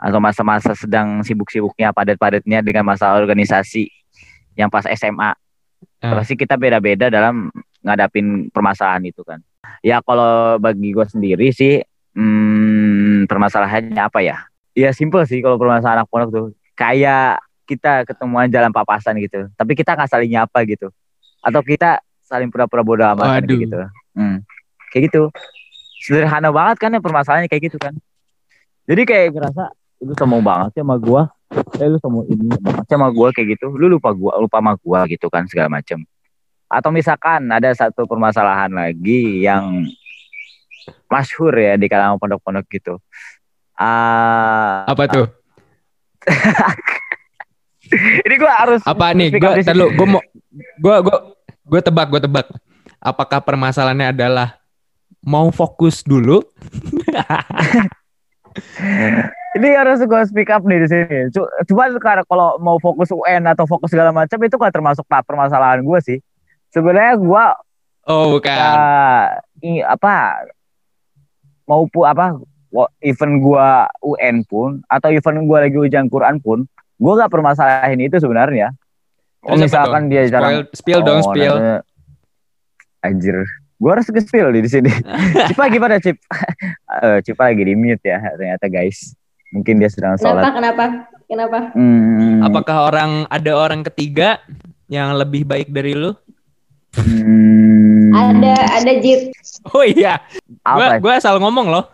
Atau masa-masa sedang sibuk-sibuknya padat-padatnya dengan masa organisasi yang pas SMA. Ah. Pasti kita beda-beda dalam ngadapin permasalahan itu kan. Ya kalau bagi gue sendiri sih hmm, permasalahannya apa ya? Ya simple sih kalau permasalahan anak pondok tuh. Kayak kita ketemuan jalan papasan gitu. Tapi kita nggak saling nyapa gitu. Atau kita saling pura-pura bodoh amat kan, gitu. Hmm. Kayak gitu. Sederhana banget kan ya permasalahannya kayak gitu kan. Jadi kayak ngerasa lu sombong banget sih sama gua. Eh lu sombong ini banget sih sama gua kayak gitu. Lu lupa gua, lupa sama gua gitu kan segala macem. Atau misalkan ada satu permasalahan lagi yang masyhur ya di kalangan pondok-pondok gitu. Ah, Apa tuh? ini gua harus Apa nih? sini. terlalu gue mau gue gue gue tebak gue tebak. Apakah permasalahannya adalah mau fokus dulu? ini harus gue speak up nih di sini. Cu- Cuma karena kalau mau fokus UN atau fokus segala macam itu kan termasuk permasalahan gue sih. Sebenarnya gue Oh bukan. uh, i- apa mau pu apa event gua UN pun atau event gua lagi ujian Quran pun gua nggak permasalahin itu sebenarnya Oh, Terus misalkan dong? dia jarang spill dong, Oh, spill. nanti- Anjir. Gua harus nge-spill di sini. Cipa gimana, Cip? Eh, Cipa lagi di mute ya ternyata, guys. Mungkin dia sedang Kenapa? sholat. Kenapa? Kenapa? Hmm, Apakah orang ada orang ketiga yang lebih baik dari lu? hmm, Ada ada Jit. Oh iya, gua apa? gua asal ngomong loh.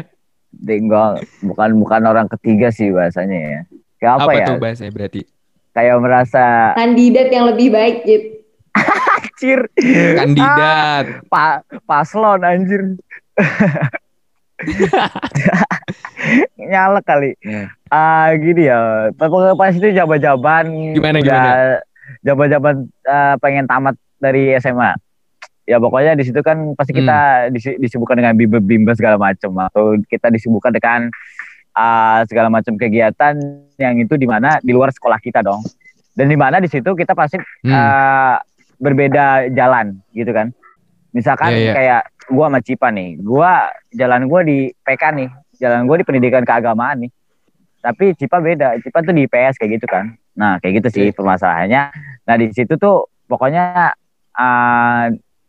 Tinggal bukan bukan orang ketiga sih bahasanya ya. Kayak apa, Apa, ya? tuh bahasanya berarti? Kayak merasa Kandidat yang lebih baik Jit. Anjir. Kandidat. Pa paslon anjir. Nyalek kali. Ah gini ya. Pokoknya pas itu jaban-jaban Gimana, gimana? Jaban-jaban ah, pengen tamat dari SMA. Ya pokoknya di situ kan pasti kita Hmm. disi- disibukkan dengan bimbel-bimbel segala macam atau kita disibukkan dengan ah, segala macam kegiatan yang itu di mana di luar sekolah kita dong. Dan di mana di situ kita pasti Hmm. eh, berbeda jalan gitu kan. Misalkan Iya, iya. kayak gua sama Cipa nih, gua jalan gua di PK nih, jalan gua di pendidikan keagamaan nih. Tapi Cipa beda, Cipa tuh di IPS kayak gitu kan. Nah, kayak gitu sih Iya. permasalahannya. Nah, di situ tuh pokoknya eh,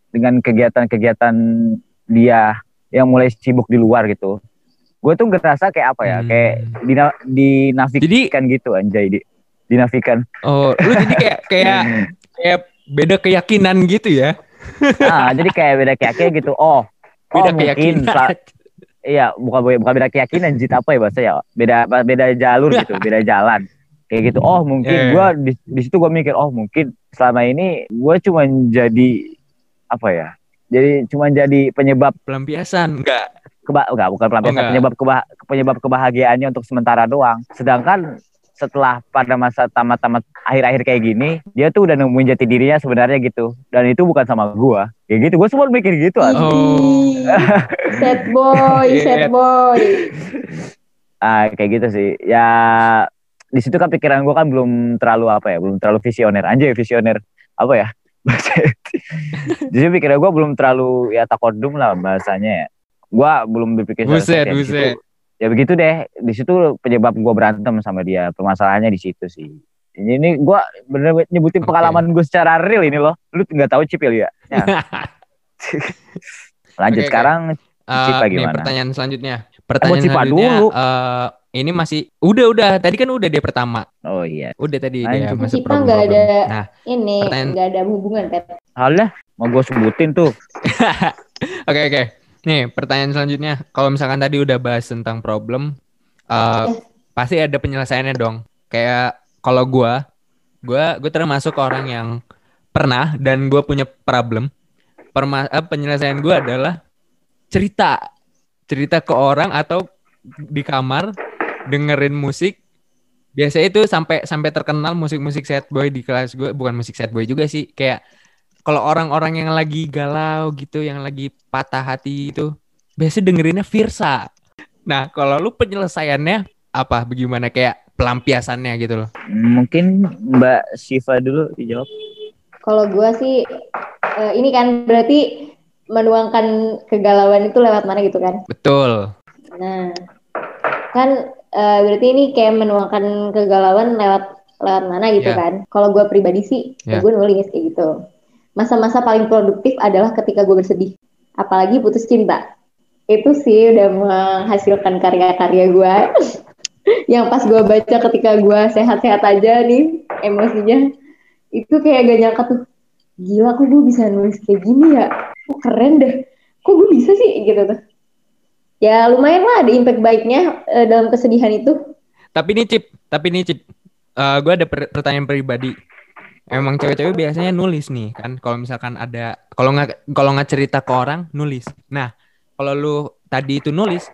dengan kegiatan-kegiatan dia yang mulai sibuk di luar gitu. Gue tuh ngerasa kayak apa ya, Hmm. kayak dina, dinafikan gitu anjay, di, dinafikan. Oh, lu jadi kayak kayak kayak beda keyakinan gitu ya? ah jadi kayak beda keyakinan gitu oh Beda oh mungkin keyakinan. sa- iya bukan bukan beda keyakinan jit apa ya bahasa ya beda beda jalur gitu beda jalan kayak gitu oh mungkin iya. gua di, di situ gua mikir oh mungkin selama ini gua cuma jadi apa ya jadi cuma jadi penyebab Pelampiasan enggak? keba enggak bukan pelampiasan enggak. penyebab keba- penyebab kebahagiaannya untuk sementara doang sedangkan setelah pada masa tamat-tamat akhir-akhir kayak gini dia tuh udah nemuin jati dirinya sebenarnya gitu dan itu bukan sama gua kayak gitu gua semua mikir gitu An. Oh. Sad boy, Iya. sad boy. ah kayak gitu sih ya di situ kan pikiran gua kan belum terlalu apa ya belum terlalu visioner anjay visioner apa ya jadi pikiran gua belum terlalu ya takodum lah bahasanya ya gua belum berpikir Buset, seperti itu. Ya begitu deh di situ penyebab gua berantem sama dia permasalahannya di situ sih ini, ini gua bener nyebutin Oke. pengalaman gue secara real ini loh lu nggak tahu cipil ya, ya. lanjut oke. sekarang Eh, Cipa nih gimana? pertanyaan selanjutnya. Pertanyaan Cipa selanjutnya dulu. eh, ini masih udah udah tadi kan udah dia pertama. oh iya Udah tadi Lanjut. dia masuk Cipa problem. nggak ada Nah, ini Pertanyaan- nggak ada hubungan Pet. Alah, mau gue sebutin tuh Oke oke. Nih pertanyaan selanjutnya. Kalau misalkan tadi udah bahas tentang problem, eh, pasti ada penyelesaiannya dong. Kayak kalau gua, gua gue termasuk orang yang pernah dan gua punya problem. Perma eh, penyelesaian gua adalah cerita, cerita ke orang atau di kamar dengerin musik. Biasanya itu sampai sampai terkenal musik-musik sad boy di kelas gue, bukan musik sad boy juga sih, kayak kalau orang-orang yang lagi galau gitu, yang lagi patah hati itu, biasanya dengerinnya Virsa. Nah, kalau lu penyelesaiannya apa? Bagaimana kayak pelampiasannya gitu loh? mungkin Mbak Siva dulu dijawab Kalau gua sih eh, ini kan berarti menuangkan kegalauan itu lewat mana gitu kan? Betul. Nah, kan eh, berarti ini kayak menuangkan kegalauan lewat lewat mana gitu Ya. kan? Kalau gue pribadi sih, Ya. gue nulis kayak gitu. Masa-masa paling produktif adalah ketika gue bersedih, apalagi putus cinta. Itu sih udah menghasilkan karya-karya gue. yang pas gue baca ketika gue sehat-sehat aja nih emosinya, itu kayak gak nyangka tuh, gila kok gue bisa nulis kayak gini ya? Kok keren deh. Kok gue bisa sih gitu tuh ya lumayan lah ada impact baiknya eh, dalam kesedihan itu. Tapi ini Cip, tapi ini Cip, gue ada per- pertanyaan pribadi. Emang cewek-cewek biasanya nulis nih kan, kalau misalkan ada, kalau nggak kalau nggak cerita ke orang nulis. Nah, kalau lu tadi itu nulis,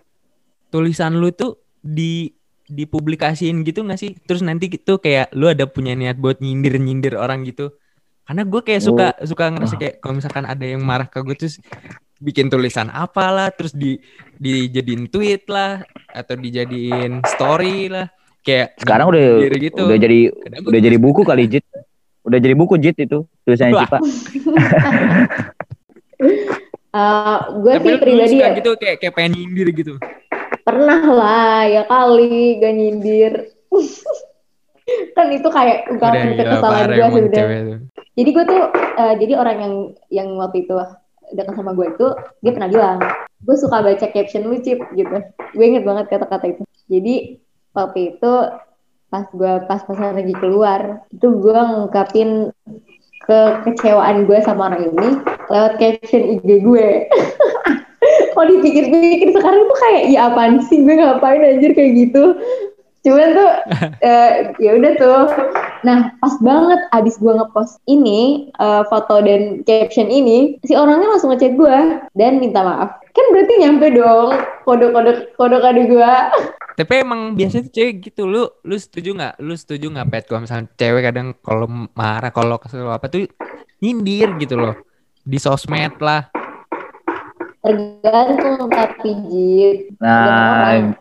tulisan lu tuh di dipublikasiin gitu nggak sih? Terus nanti gitu kayak lu ada punya niat buat nyindir-nyindir orang gitu. Karena gue kayak suka suka ngerasa kayak kalau misalkan ada yang marah ke gue terus bikin tulisan apalah, terus di dijadiin tweet lah atau dijadiin story lah. Kayak sekarang udah nyindir gitu. udah jadi udah jadi buku kali Jit udah jadi buku Jit itu tulisannya Wah. Cipa gue Tapi sih lu pribadi ya gitu kayak kayak pengen nyindir gitu. pernah lah ya kali gak nyindir. kan itu kayak Udah ungkapan parah gue sebenarnya cewek tuh. jadi gue tuh eh, jadi orang yang yang waktu itu dekat sama gue itu dia pernah bilang gue suka baca caption lu cip gitu gue inget banget kata-kata itu jadi waktu itu pas gue pas pasan lagi keluar itu gue ngungkapin kekecewaan gue sama orang ini lewat caption IG gue kalau dipikir-pikir sekarang tuh kayak ya apaan sih? Gue ngapain anjir? kayak gitu cuman tuh eh, ya udah tuh nah pas banget abis gue ngepost ini eh, foto dan caption ini si orangnya langsung ngechat gue dan minta maaf kan berarti nyampe dong kode-kode kode-kode gue Tapi emang biasanya tuh cewek gitu. Lu lu setuju nggak? Lu setuju nggak pet kalau misalnya cewek kadang kalau marah kalau kesel apa tuh nyindir gitu loh. Di sosmed lah. tergantung tapi jit Nah,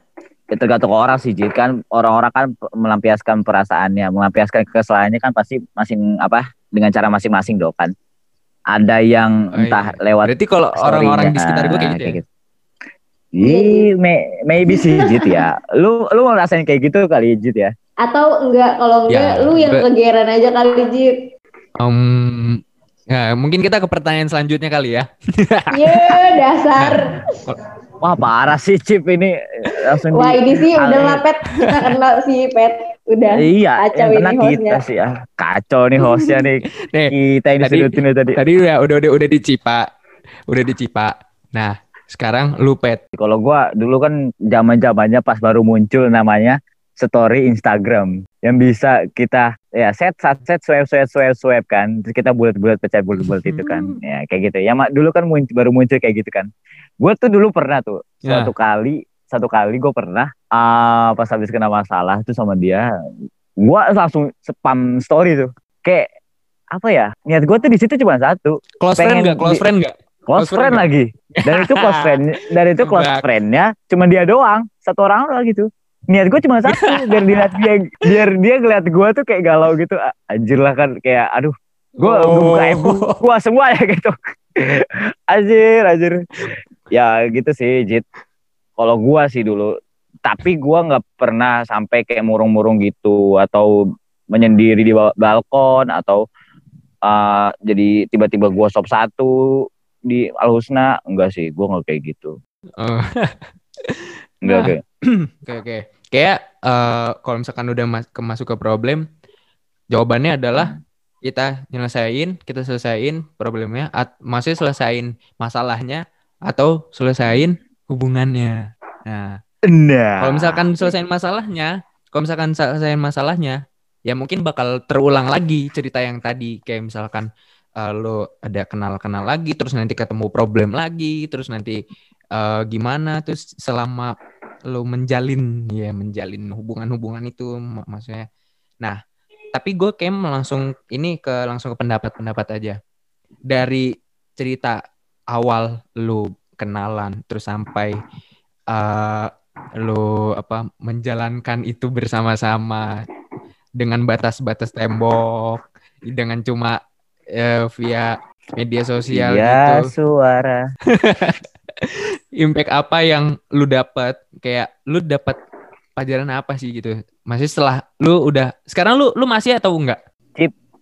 tergantung orang sih, Jit. Kan orang-orang kan melampiaskan perasaannya, melampiaskan kesalahannya kan pasti masing apa dengan cara masing-masing dong kan. Ada yang Oh, entah iya. lewat Berarti kalau orang-orang di sekitar gue kayak gitu ya. Ih, may- maybe sih Jit ya. Lu lu ngerasain kayak gitu kali Jit ya. atau enggak kalau enggak Ya, lu yang kegeran aja kali jit Em, ya, mungkin kita ke pertanyaan selanjutnya kali ya. Ye dasar Wah, parah sih Cip ini langsung wah di- ini sih udah lah pet kita kenal si pet udah Iya, Kacau yang ini kena hostnya. kita sih ya. Kacau nih hostnya nih. Nih, Kita yang tadi- dari tadi. tadi udah udah udah udah dicipa. Udah dicipa. Nah, sekarang lu pet. Kalau gua dulu kan zaman-zamannya pas baru muncul namanya story Instagram yang bisa kita ya set set set swipe swipe swipe swipe kan. Terus kita bulat-bulat pecah bulat-bulat itu kan. Ya kayak gitu. Ya mak dulu kan muncul, baru muncul kayak gitu kan. Gue tuh dulu pernah tuh Ya. suatu kali satu kali gue pernah ah pas habis kena masalah tuh sama dia gue langsung spam story tuh. Kayak apa ya niat gue tuh di situ cuma satu. Close Pengen friend enggak? Close di- friend enggak? close Close friend friend lagi. Dan itu close friend dan itu close friendnya cuma dia doang satu orang doang gitu niat gue cuma satu biar dia dia biar dia ngeliat gue tuh kayak galau gitu anjir lah kan kayak aduh gue Oh. buka ibu gue semua ya gitu anjir anjir ya gitu sih Jit kalau gue sih dulu tapi gue nggak pernah sampai kayak murung-murung gitu atau menyendiri di ba- balkon atau uh, jadi tiba-tiba gue sop satu di Al Husna enggak sih gue nggak kayak gitu Oh. enggak Nah. kayak Oke oke. Kayak eh, kalau misalkan udah mas- ke- masuk ke problem, jawabannya adalah kita nyelesain, kita selesain problemnya, at maksudnya selesain masalahnya atau selesain hubungannya. Nah, nah kalau misalkan selesain masalahnya, kalau misalkan selesain masalahnya, ya mungkin bakal terulang lagi cerita yang tadi kayak misalkan eh, lo ada kenal-kenal lagi, terus nanti ketemu problem lagi, terus nanti eh, gimana, terus selama lo menjalin ya menjalin hubungan-hubungan itu mak- maksudnya. Nah, tapi gue kayak langsung ini ke langsung ke pendapat-pendapat aja. Dari cerita awal lo kenalan terus sampai eh lo apa menjalankan itu bersama-sama dengan batas-batas tembok dengan cuma eh, via media sosial iya gitu. suara impact apa yang lu dapat kayak lu dapat pelajaran apa sih gitu? Masih setelah lu udah sekarang lu lu masih atau enggak?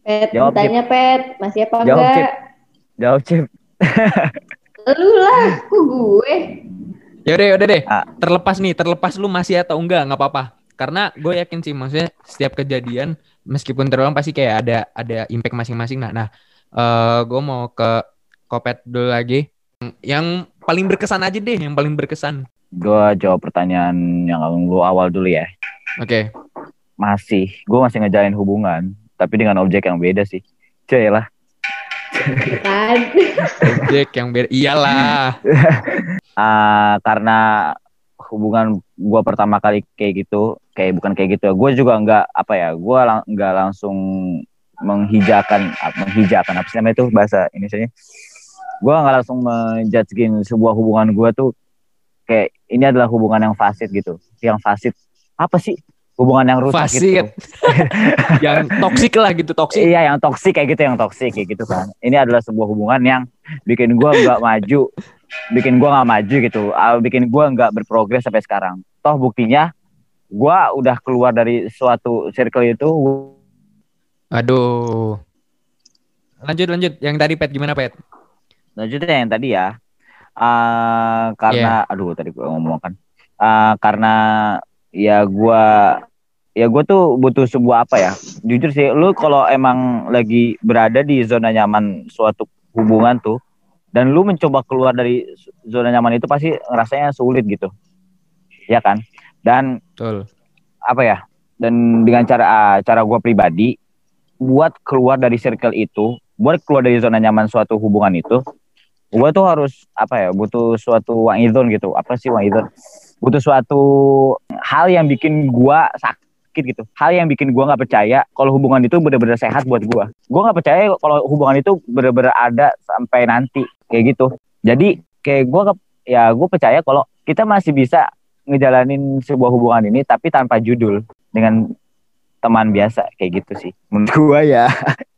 Pet Jawab, tanya pet. Masih apa Jawab, enggak? Cip. jawab Cip. Lu lah kok gue. Ya udah udah deh. Ah. terlepas nih terlepas lu masih atau enggak nggak apa-apa. Karena gue yakin sih maksudnya setiap kejadian meskipun terulang pasti kayak ada ada impact masing-masing. Nah nah eh gue mau ke kopet dulu lagi. Yang paling berkesan aja deh yang paling berkesan. Gue jawab pertanyaan yang lu awal dulu ya. Oke. Masih gue masih ngejalin hubungan tapi dengan objek yang beda sih. Cuy lah. Kan. Objek yang beda. Iyalah. Ah, karena hubungan gue pertama kali kayak gitu kayak bukan kayak gitu gue juga nggak apa ya gue lang nggak langsung menghijakan menghijakan apa sih namanya itu bahasa Indonesia gue nggak langsung menjudgein sebuah hubungan gue tuh kayak ini adalah hubungan yang fasid gitu yang fasid apa sih hubungan yang rusak Fasid. gitu yang toksik lah gitu toksik Iya yang toksik kayak gitu yang toksik kayak gitu kan. Ini adalah sebuah hubungan yang bikin gua nggak maju, bikin gua nggak maju gitu, ah, bikin gua nggak berprogres sampai sekarang. Toh buktinya gua udah keluar dari suatu circle itu Aduh. Lanjut lanjut. Yang tadi Pet gimana Pet? Lanjutnya yang tadi ya. Eh karena aduh tadi gua ngomong kan. Eh karena ya gua ya gua tuh butuh sebuah apa ya? Jujur sih lu kalau emang lagi berada di zona nyaman suatu hubungan tuh dan lu mencoba keluar dari zona nyaman itu pasti rasanya sulit gitu. Ya kan? Dan Betul. apa ya? Dan dengan cara ah, cara gue pribadi buat keluar dari circle itu buat keluar dari zona nyaman suatu hubungan itu gue tuh harus apa ya butuh suatu wangidon gitu. Apa sih wangidon butuh suatu hal yang bikin gue sakit gitu. Hal yang bikin gue nggak percaya kalau hubungan itu benar-benar sehat buat gue gue nggak percaya kalau hubungan itu benar-benar ada sampai nanti kayak gitu. Jadi kayak gue ya gue percaya kalau kita masih bisa ngejalanin sebuah hubungan ini tapi tanpa judul dengan teman biasa kayak gitu sih menurut gua ya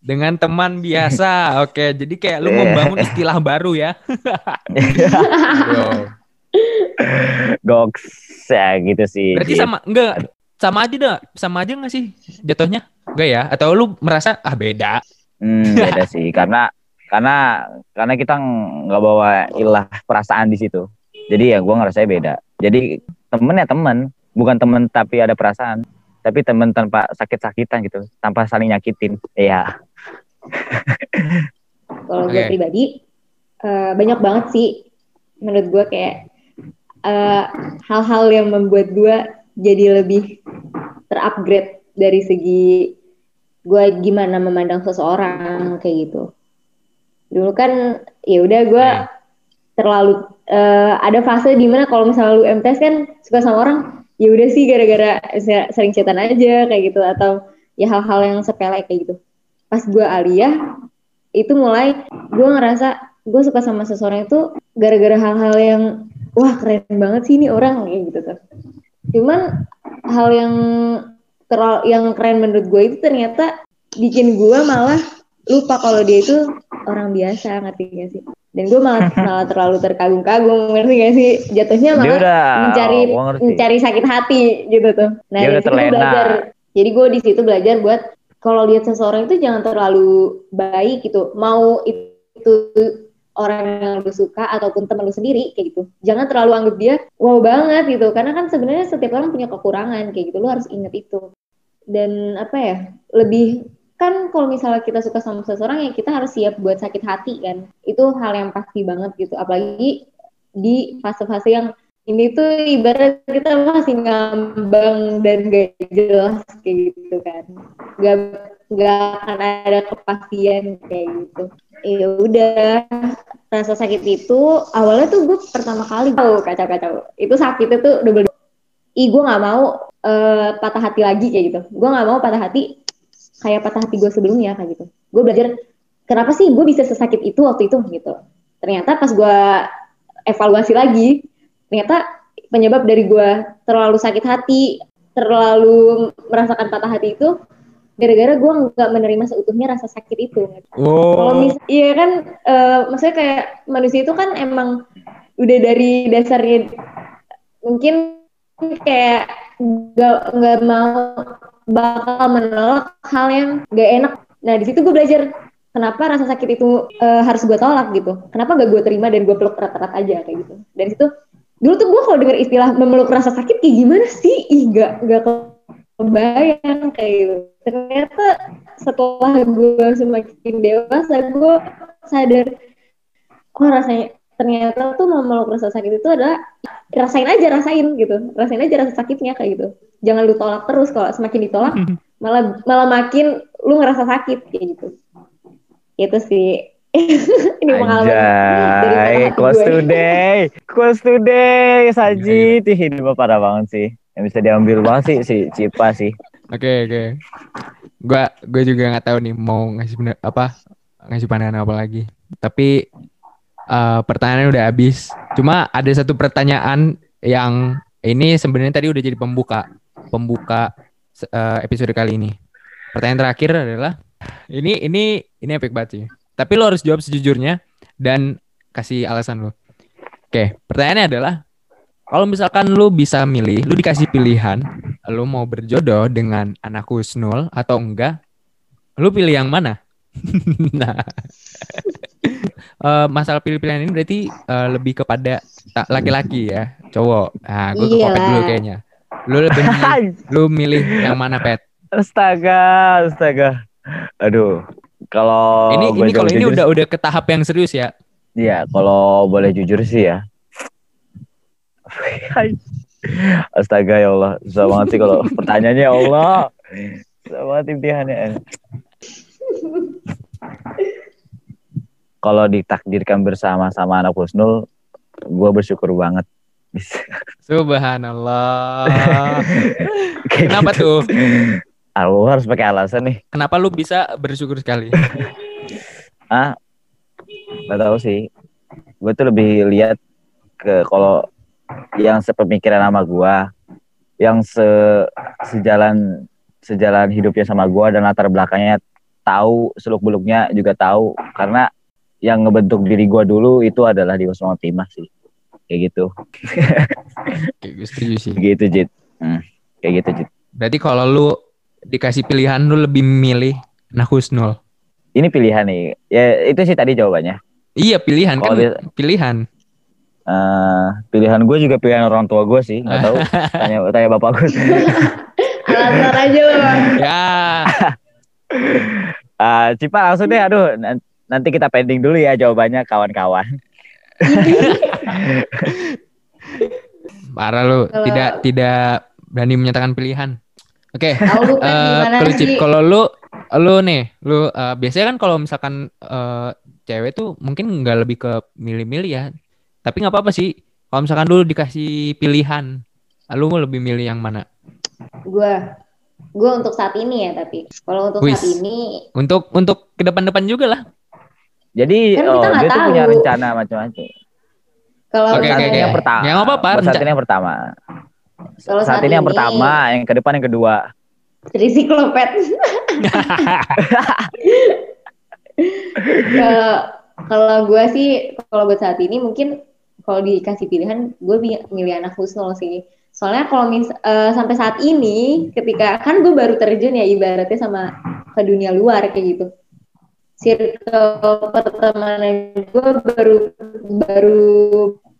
Dengan teman biasa. Oke, jadi kayak lu Iya. membangun istilah baru ya. Yo. goks ya gitu sih Berarti sama enggak sama aja dah, sama aja nggak sih jatuhnya? Enggak ya? Atau lu merasa ah beda? hmm, beda sih karena karena karena kita nggak bawa ilah perasaan di situ jadi ya gua ngerasa beda jadi temen ya temen bukan temen tapi ada perasaan tapi temen tanpa sakit-sakitan gitu tanpa saling nyakitin iya Kalau gue Oke. pribadi eh, banyak banget sih menurut gue kayak eh, hal-hal yang membuat gue jadi lebih terupgrade dari segi gue gimana memandang seseorang kayak gitu. Dulu kan ya udah gue Oke. terlalu eh, ada fase di mana kalau misalnya lu MTS kan suka sama orang ya udah sih gara-gara se- sering chatan aja kayak gitu atau ya hal-hal yang sepele kayak gitu. Pas gue aliyah itu mulai gue ngerasa gue suka sama seseorang itu gara-gara hal-hal yang wah keren banget sih ini orang kayak gitu tuh. Cuman hal yang terlalu yang keren menurut gue itu ternyata bikin gue malah lupa kalau dia itu orang biasa ngerti gak sih? Dan gue malah malah terlalu terkagum-kagum ngerti gak sih? Jatuhnya malah udah mencari ngerti. mencari sakit hati gitu tuh. Nah Dia dari udah situ terlena. belajar. Jadi gue di situ belajar buat kalau lihat seseorang itu jangan terlalu baik gitu. Mau itu orang yang lu suka ataupun teman lu sendiri kayak gitu. Jangan terlalu anggap dia wow banget gitu. Karena kan sebenarnya setiap orang punya kekurangan kayak gitu. Lu harus inget itu. Dan apa ya? Lebih kan kalau misalnya kita suka sama seseorang ya kita harus siap buat sakit hati kan. Itu hal yang pasti banget gitu. Apalagi di fase-fase yang ini tuh ibarat kita masih ngambang dan gak jelas kayak gitu kan gak gak akan ada kepastian kayak gitu ya udah rasa sakit itu awalnya tuh gue pertama kali tahu kacau-kacau itu sakitnya tuh double ih gue nggak mau eh, patah hati lagi kayak gitu gue nggak mau patah hati kayak patah hati gue sebelumnya kayak gitu. Gue belajar kenapa sih gue bisa sesakit itu waktu itu? Gitu. Ternyata pas gue evaluasi lagi ternyata penyebab dari gue terlalu sakit hati terlalu merasakan patah hati itu gara-gara gue nggak menerima seutuhnya rasa sakit itu. Kalau Oh. mis iya kan eh, maksudnya kayak manusia itu kan emang udah dari dasarnya mungkin kayak nggak nggak mau bakal menolak hal yang gak enak. Nah di situ gue belajar kenapa rasa sakit itu eh, harus gue tolak gitu? Kenapa gak gue terima dan gue peluk erat-erat aja kayak gitu? Dari situ dulu tuh gue kalau dengar istilah memeluk rasa sakit kayak gimana sih? Ih gak gak kebayang kayak gitu. Ternyata setelah gue semakin dewasa gue sadar kok rasanya ternyata tuh memeluk rasa sakit itu adalah rasain aja rasain gitu rasain aja rasa sakitnya kayak gitu jangan lu tolak terus kalau semakin ditolak malah malah makin lu ngerasa sakit kayak gitu itu sih ini Anjay, close gue. today, close today, Ih, ini mah parah banget sih. Yang bisa diambil banget sih si Cipa sih. Oke oke. Gua gue juga nggak tahu nih mau ngasih bener, apa ngasih pandangan apa lagi. Tapi eh pertanyaannya udah habis. Cuma ada satu pertanyaan yang ini sebenarnya tadi udah jadi pembuka pembuka eh, episode kali ini. Pertanyaan terakhir adalah ini ini ini epic banget sih. Tapi lo harus jawab sejujurnya dan kasih alasan lo. Oke, pertanyaannya adalah Kalau misalkan lu bisa milih, lu dikasih pilihan, lu mau berjodoh dengan anak Husnul atau enggak, lu pilih yang mana? nah, eh, masalah pilih-pilihan ini berarti eh, lebih kepada laki-laki ya, cowok. Nah, gue ke Kopet dulu kayaknya. Lu lebih milih, lu milih yang mana, Pet? Astaga, astaga. Aduh, kalau ini ini kalau ini jujur udah udah ke tahap yang serius ya. Iya, kalau boleh jujur sih ya. Astaga ya Allah, susah banget sih kalau pertanyaannya ya Allah. Susah banget imtihannya. Kalau ditakdirkan bersama-sama anak Husnul, gue bersyukur banget. Subhanallah. Kenapa gitu. tuh? Ah, lu harus pakai alasan nih. Kenapa lu bisa bersyukur sekali? Ah, nggak tahu sih. Gue tuh lebih lihat ke kalau yang sepemikiran sama gua, yang se sejalan sejalan hidupnya sama gua dan latar belakangnya tahu seluk beluknya juga tahu karena yang ngebentuk diri gua dulu itu adalah di Usman Timah sih. Kayak gitu. Oke, gue setuju sih. gitu Jit. Hmm, kayak gitu Jit. Berarti kalau lu dikasih pilihan lu lebih milih Nah Husnul. ini pilihan nih. Ya itu sih tadi jawabannya. Iya pilihan kan? Kalau dia- pilihan. Eh, pilihan gue juga pilihan orang tua gue sih. Nggak tahu. Tanya tanya bapak gue Alasan aja loh. Ya. Ah, Cipa langsung deh. Aduh nanti kita pending dulu ya jawabannya kawan-kawan Parah lu Kalau- tidak tidak berani menyatakan pilihan. Oke. Lu kan eh, gimana kalau lu lu nih, lu eh, biasanya kan kalau misalkan eh, cewek tuh mungkin nggak lebih ke milih-milih ya. Tapi nggak apa-apa sih. Kalau misalkan dulu dikasih pilihan, lu lebih milih yang mana? Gue gue untuk saat ini ya tapi kalau untuk Wis. saat ini Untuk untuk ke depan-depan juga lah. Jadi Kan kita oh, nggak dia tuh tahu. punya rencana macam-macam kalau saat ini oke. yang pertama Ya, nggak apa-apa, buat saat ini yang pertama Kalau saat, saat ini yang ini- pertama yang ke depan yang kedua Trisiklopet. Kalau kalau gue sih kalau buat saat ini mungkin kalau dikasih pilihan gue milih anak Husnul sih. Soalnya kalau mis eh, sampai saat ini ketika kan gue baru terjun ya ibaratnya sama ke dunia luar kayak gitu. Circle pertemanan gue baru baru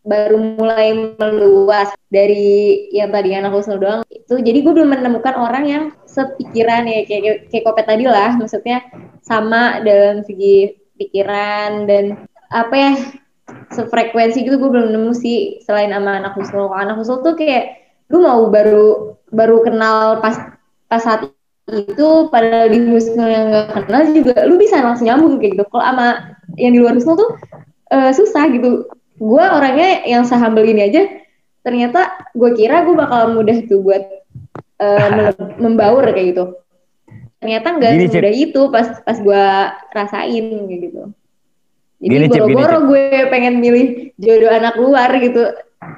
baru mulai meluas dari yang tadi anak Husnul doang. Itu jadi gue belum menemukan orang yang sepikiran ya kayak kayak kopet tadi lah. Maksudnya sama dalam segi pikiran dan apa ya sefrekuensi gitu gue belum nemu sih selain sama anak Husnul anak Husnul tuh kayak lu mau baru baru kenal pas pas saat itu padahal di Husnul yang gak kenal juga lu bisa langsung nyambung kayak gitu. Kalau sama yang di luar Husnul tuh eh, susah gitu. Gue orangnya yang sehambel ini aja ternyata gue kira gue bakal mudah tuh buat mele- membaur kayak gitu. Ternyata nggak Gini, Cip. semudah itu pas pas gue rasain kayak gitu. Jadi boro-boro gue pengen milih jodoh anak luar gitu.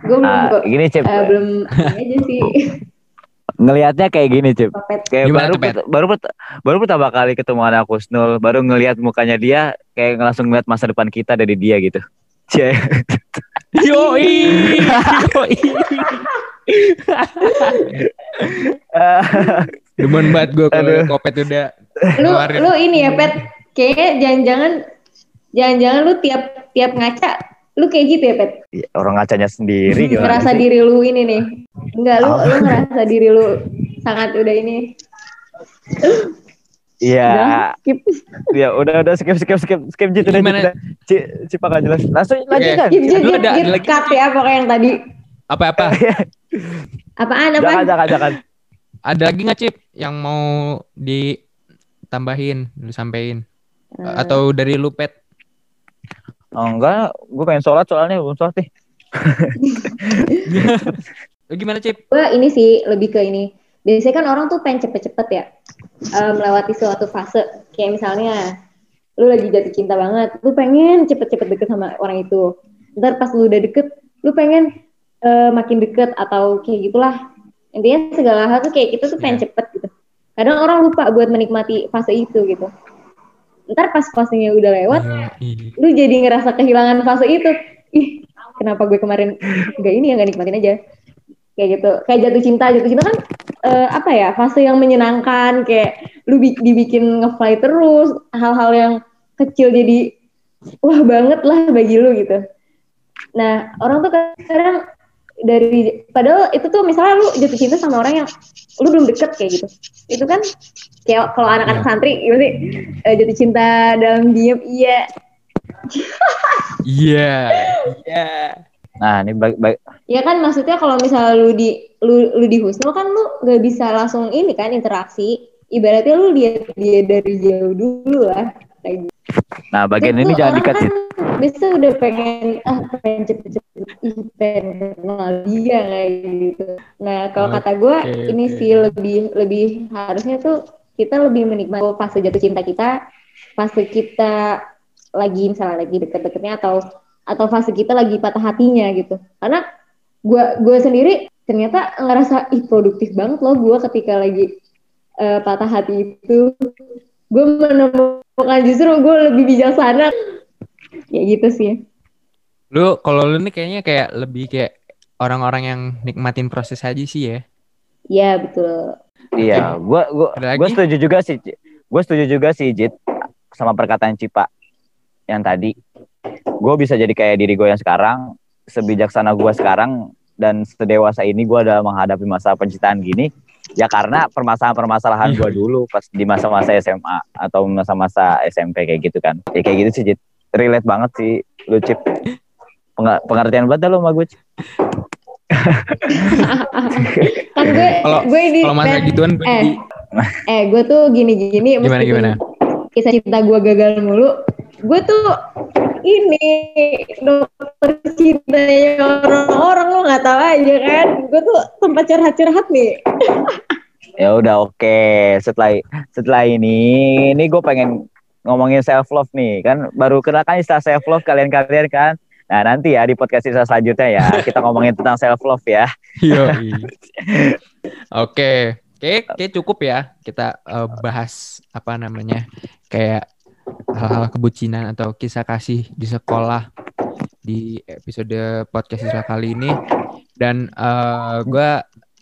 Gue belum Ah, kok gini Cip. eh, belum aja sih ngelihatnya kayak gini Cip kayak Gimana baru Pet? baru pert- baru pertama kali ketemu anak Husnul baru ngelihat mukanya dia kayak langsung ngeliat masa depan kita dari dia gitu Cie. Yoi. Yoi. Demen banget gue kalau kopet udah lu lu ini ya pet kayaknya jangan-jangan jangan-jangan lu tiap tiap ngaca lu kayak gitu ya pet orang ngacanya sendiri gimana ngerasa sih? diri lu ini nih enggak lu Oh. lu ngerasa diri lu sangat udah ini Iya, skip ya udah udah skip skip skip skip gitu deh. Gimana? Ci, Cipa nggak jelas. Langsung lanjutkan. skip Lu skip ada- skip ada lagi? cut ya pokoknya yang tadi Apa-apa? apaan Jangan apaan jangan jangan. Ada lagi nggak Cip yang mau ditambahin, lu sampein? Hmm. Atau dari lu Pet? Oh, enggak, gue pengen sholat soalnya belum sholat nih. Gimana Cip? gue ini sih lebih ke ini. Biasanya kan orang tuh pengen cepet-cepet ya eh, melewati suatu fase. Kayak misalnya lu lagi jatuh cinta banget lu pengen cepet-cepet deket sama orang itu. Ntar pas lu udah deket lu pengen eh, makin deket atau kayak gitulah. Intinya segala hal tuh kayak kita tuh pengen cepet gitu. Kadang orang lupa buat menikmati fase itu gitu ntar pas fasenya udah lewat Yoi. lu jadi ngerasa kehilangan fase itu. Ih kenapa gue kemarin gak ini ya gak nikmatin aja? Kayak gitu. Kayak jatuh cinta jatuh cinta kan eh, apa ya fase yang menyenangkan. Kayak lu bi- dibikin ngefly terus hal-hal yang kecil jadi wah banget lah bagi lu gitu. Nah orang tuh kadang dari padahal itu tuh misalnya lu jatuh cinta sama orang yang lu belum deket kayak gitu itu kan kayak kalau anak-anak santri gimana sih Eh, jatuh cinta dalam diam iya Iya. Iya. Nah, ini bag, bag- Ya kan maksudnya kalau misalnya lu di lu lu di Husnul kan lu nggak bisa langsung ini kan interaksi. Ibaratnya lu lihat dia dari jauh dulu lah. Gitu. nah bagian Itu ini jangan dikat kan sih. Biasa udah pengen ah pengen cepet-cepet ih, pengen kenal dia kayak gitu. Nah kalau kata gue Oke, ini sih lebih lebih harusnya tuh kita lebih menikmati fase jatuh cinta kita, fase kita lagi misalnya lagi deket-deketnya atau atau fase kita lagi patah hatinya gitu. Karena gue gue sendiri ternyata ngerasa ih produktif banget loh gue ketika lagi eh, patah hati itu gue menemukan justru gue lebih bijaksana ya gitu sih Lu kalau lu nih kayaknya kayak lebih kayak orang-orang yang nikmatin proses aja sih ya. ya betul Iya, gua gua Ada gua lagi? setuju juga sih. Gua setuju juga sih Jit sama perkataan Cipa yang tadi. Gue bisa jadi kayak diri gue yang sekarang, sebijaksana gue sekarang dan sedewasa ini gue dalam menghadapi masa pencintaan gini ya karena permasalahan-permasalahan gue dulu pas di masa-masa SMA atau masa-masa SMP kayak gitu kan. Ya kayak gitu sih Jit. Relate banget sih lu Cip. Penga- pengertian banget dah lu sama gue. Cip. kan gue Kalau- gue di Kalau masalah Net- gituan gue eh jadi eh gue tuh gini gini Gimana, gimana? kisah cinta gue gagal mulu gue tuh ini dokter cintanya orang-orang lo nggak tahu aja kan gue tuh tempat curhat-curhat nih Ya udah oke. Setelah setelah ini, ini gue pengen ngomongin self love nih kan baru kenal kan istilah self love kalian-kalian kan. Nah nanti ya di podcast kita selanjutnya ya kita ngomongin tentang self love ya. Yo. Oke, oke, oke cukup ya kita eh, bahas apa namanya kayak hal-hal kebucinan atau kisah kasih di sekolah di episode podcast Isra kali ini. Dan eh gue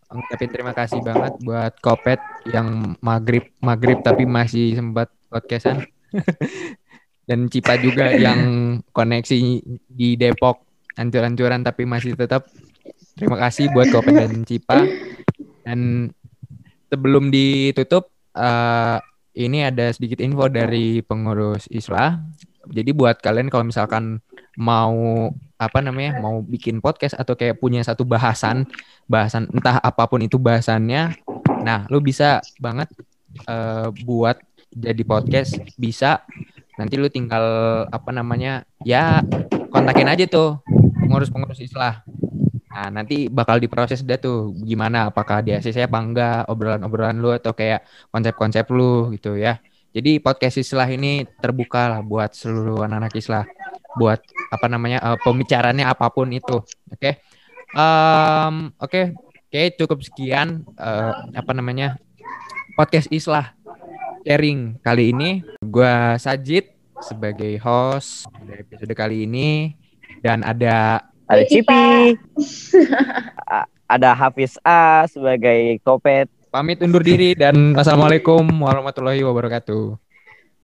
ngucapin terima kasih banget buat Kopet yang maghrib maghrib tapi masih sempat podcastan. Dan Cipa juga yang koneksi di Depok. Hancur-hancuran tapi masih tetap. Terima kasih buat Kopet dan Cipa. Dan sebelum ditutup, eh, ini ada sedikit info dari pengurus Islah. Jadi buat kalian kalau misalkan mau apa namanya, mau bikin podcast atau kayak punya satu bahasan, bahasan entah apa pun itu bahasannya, nah lu bisa banget eh, buat jadi podcast bisa. Nanti lu tinggal apa namanya, ya kontakin aja tuh pengurus-pengurus Islah. Nah, nanti bakal diproses dah tuh gimana apakah di ACC apa enggak obrolan-obrolan lu atau kayak konsep-konsep lu gitu ya. Jadi podcast Islah ini terbuka lah buat seluruh anak-anak Islah buat apa namanya eh, pembicaraannya apa pun itu. Oke. Em, oke. Oke, cukup sekian eh, apa namanya podcast Islah sharing kali ini. Gua Sajid sebagai host episode kali ini dan ada Ada. Cipi, ada Hafiz A sebagai kopet. pamit undur diri dan wassalamualaikum warahmatullahi wabarakatuh.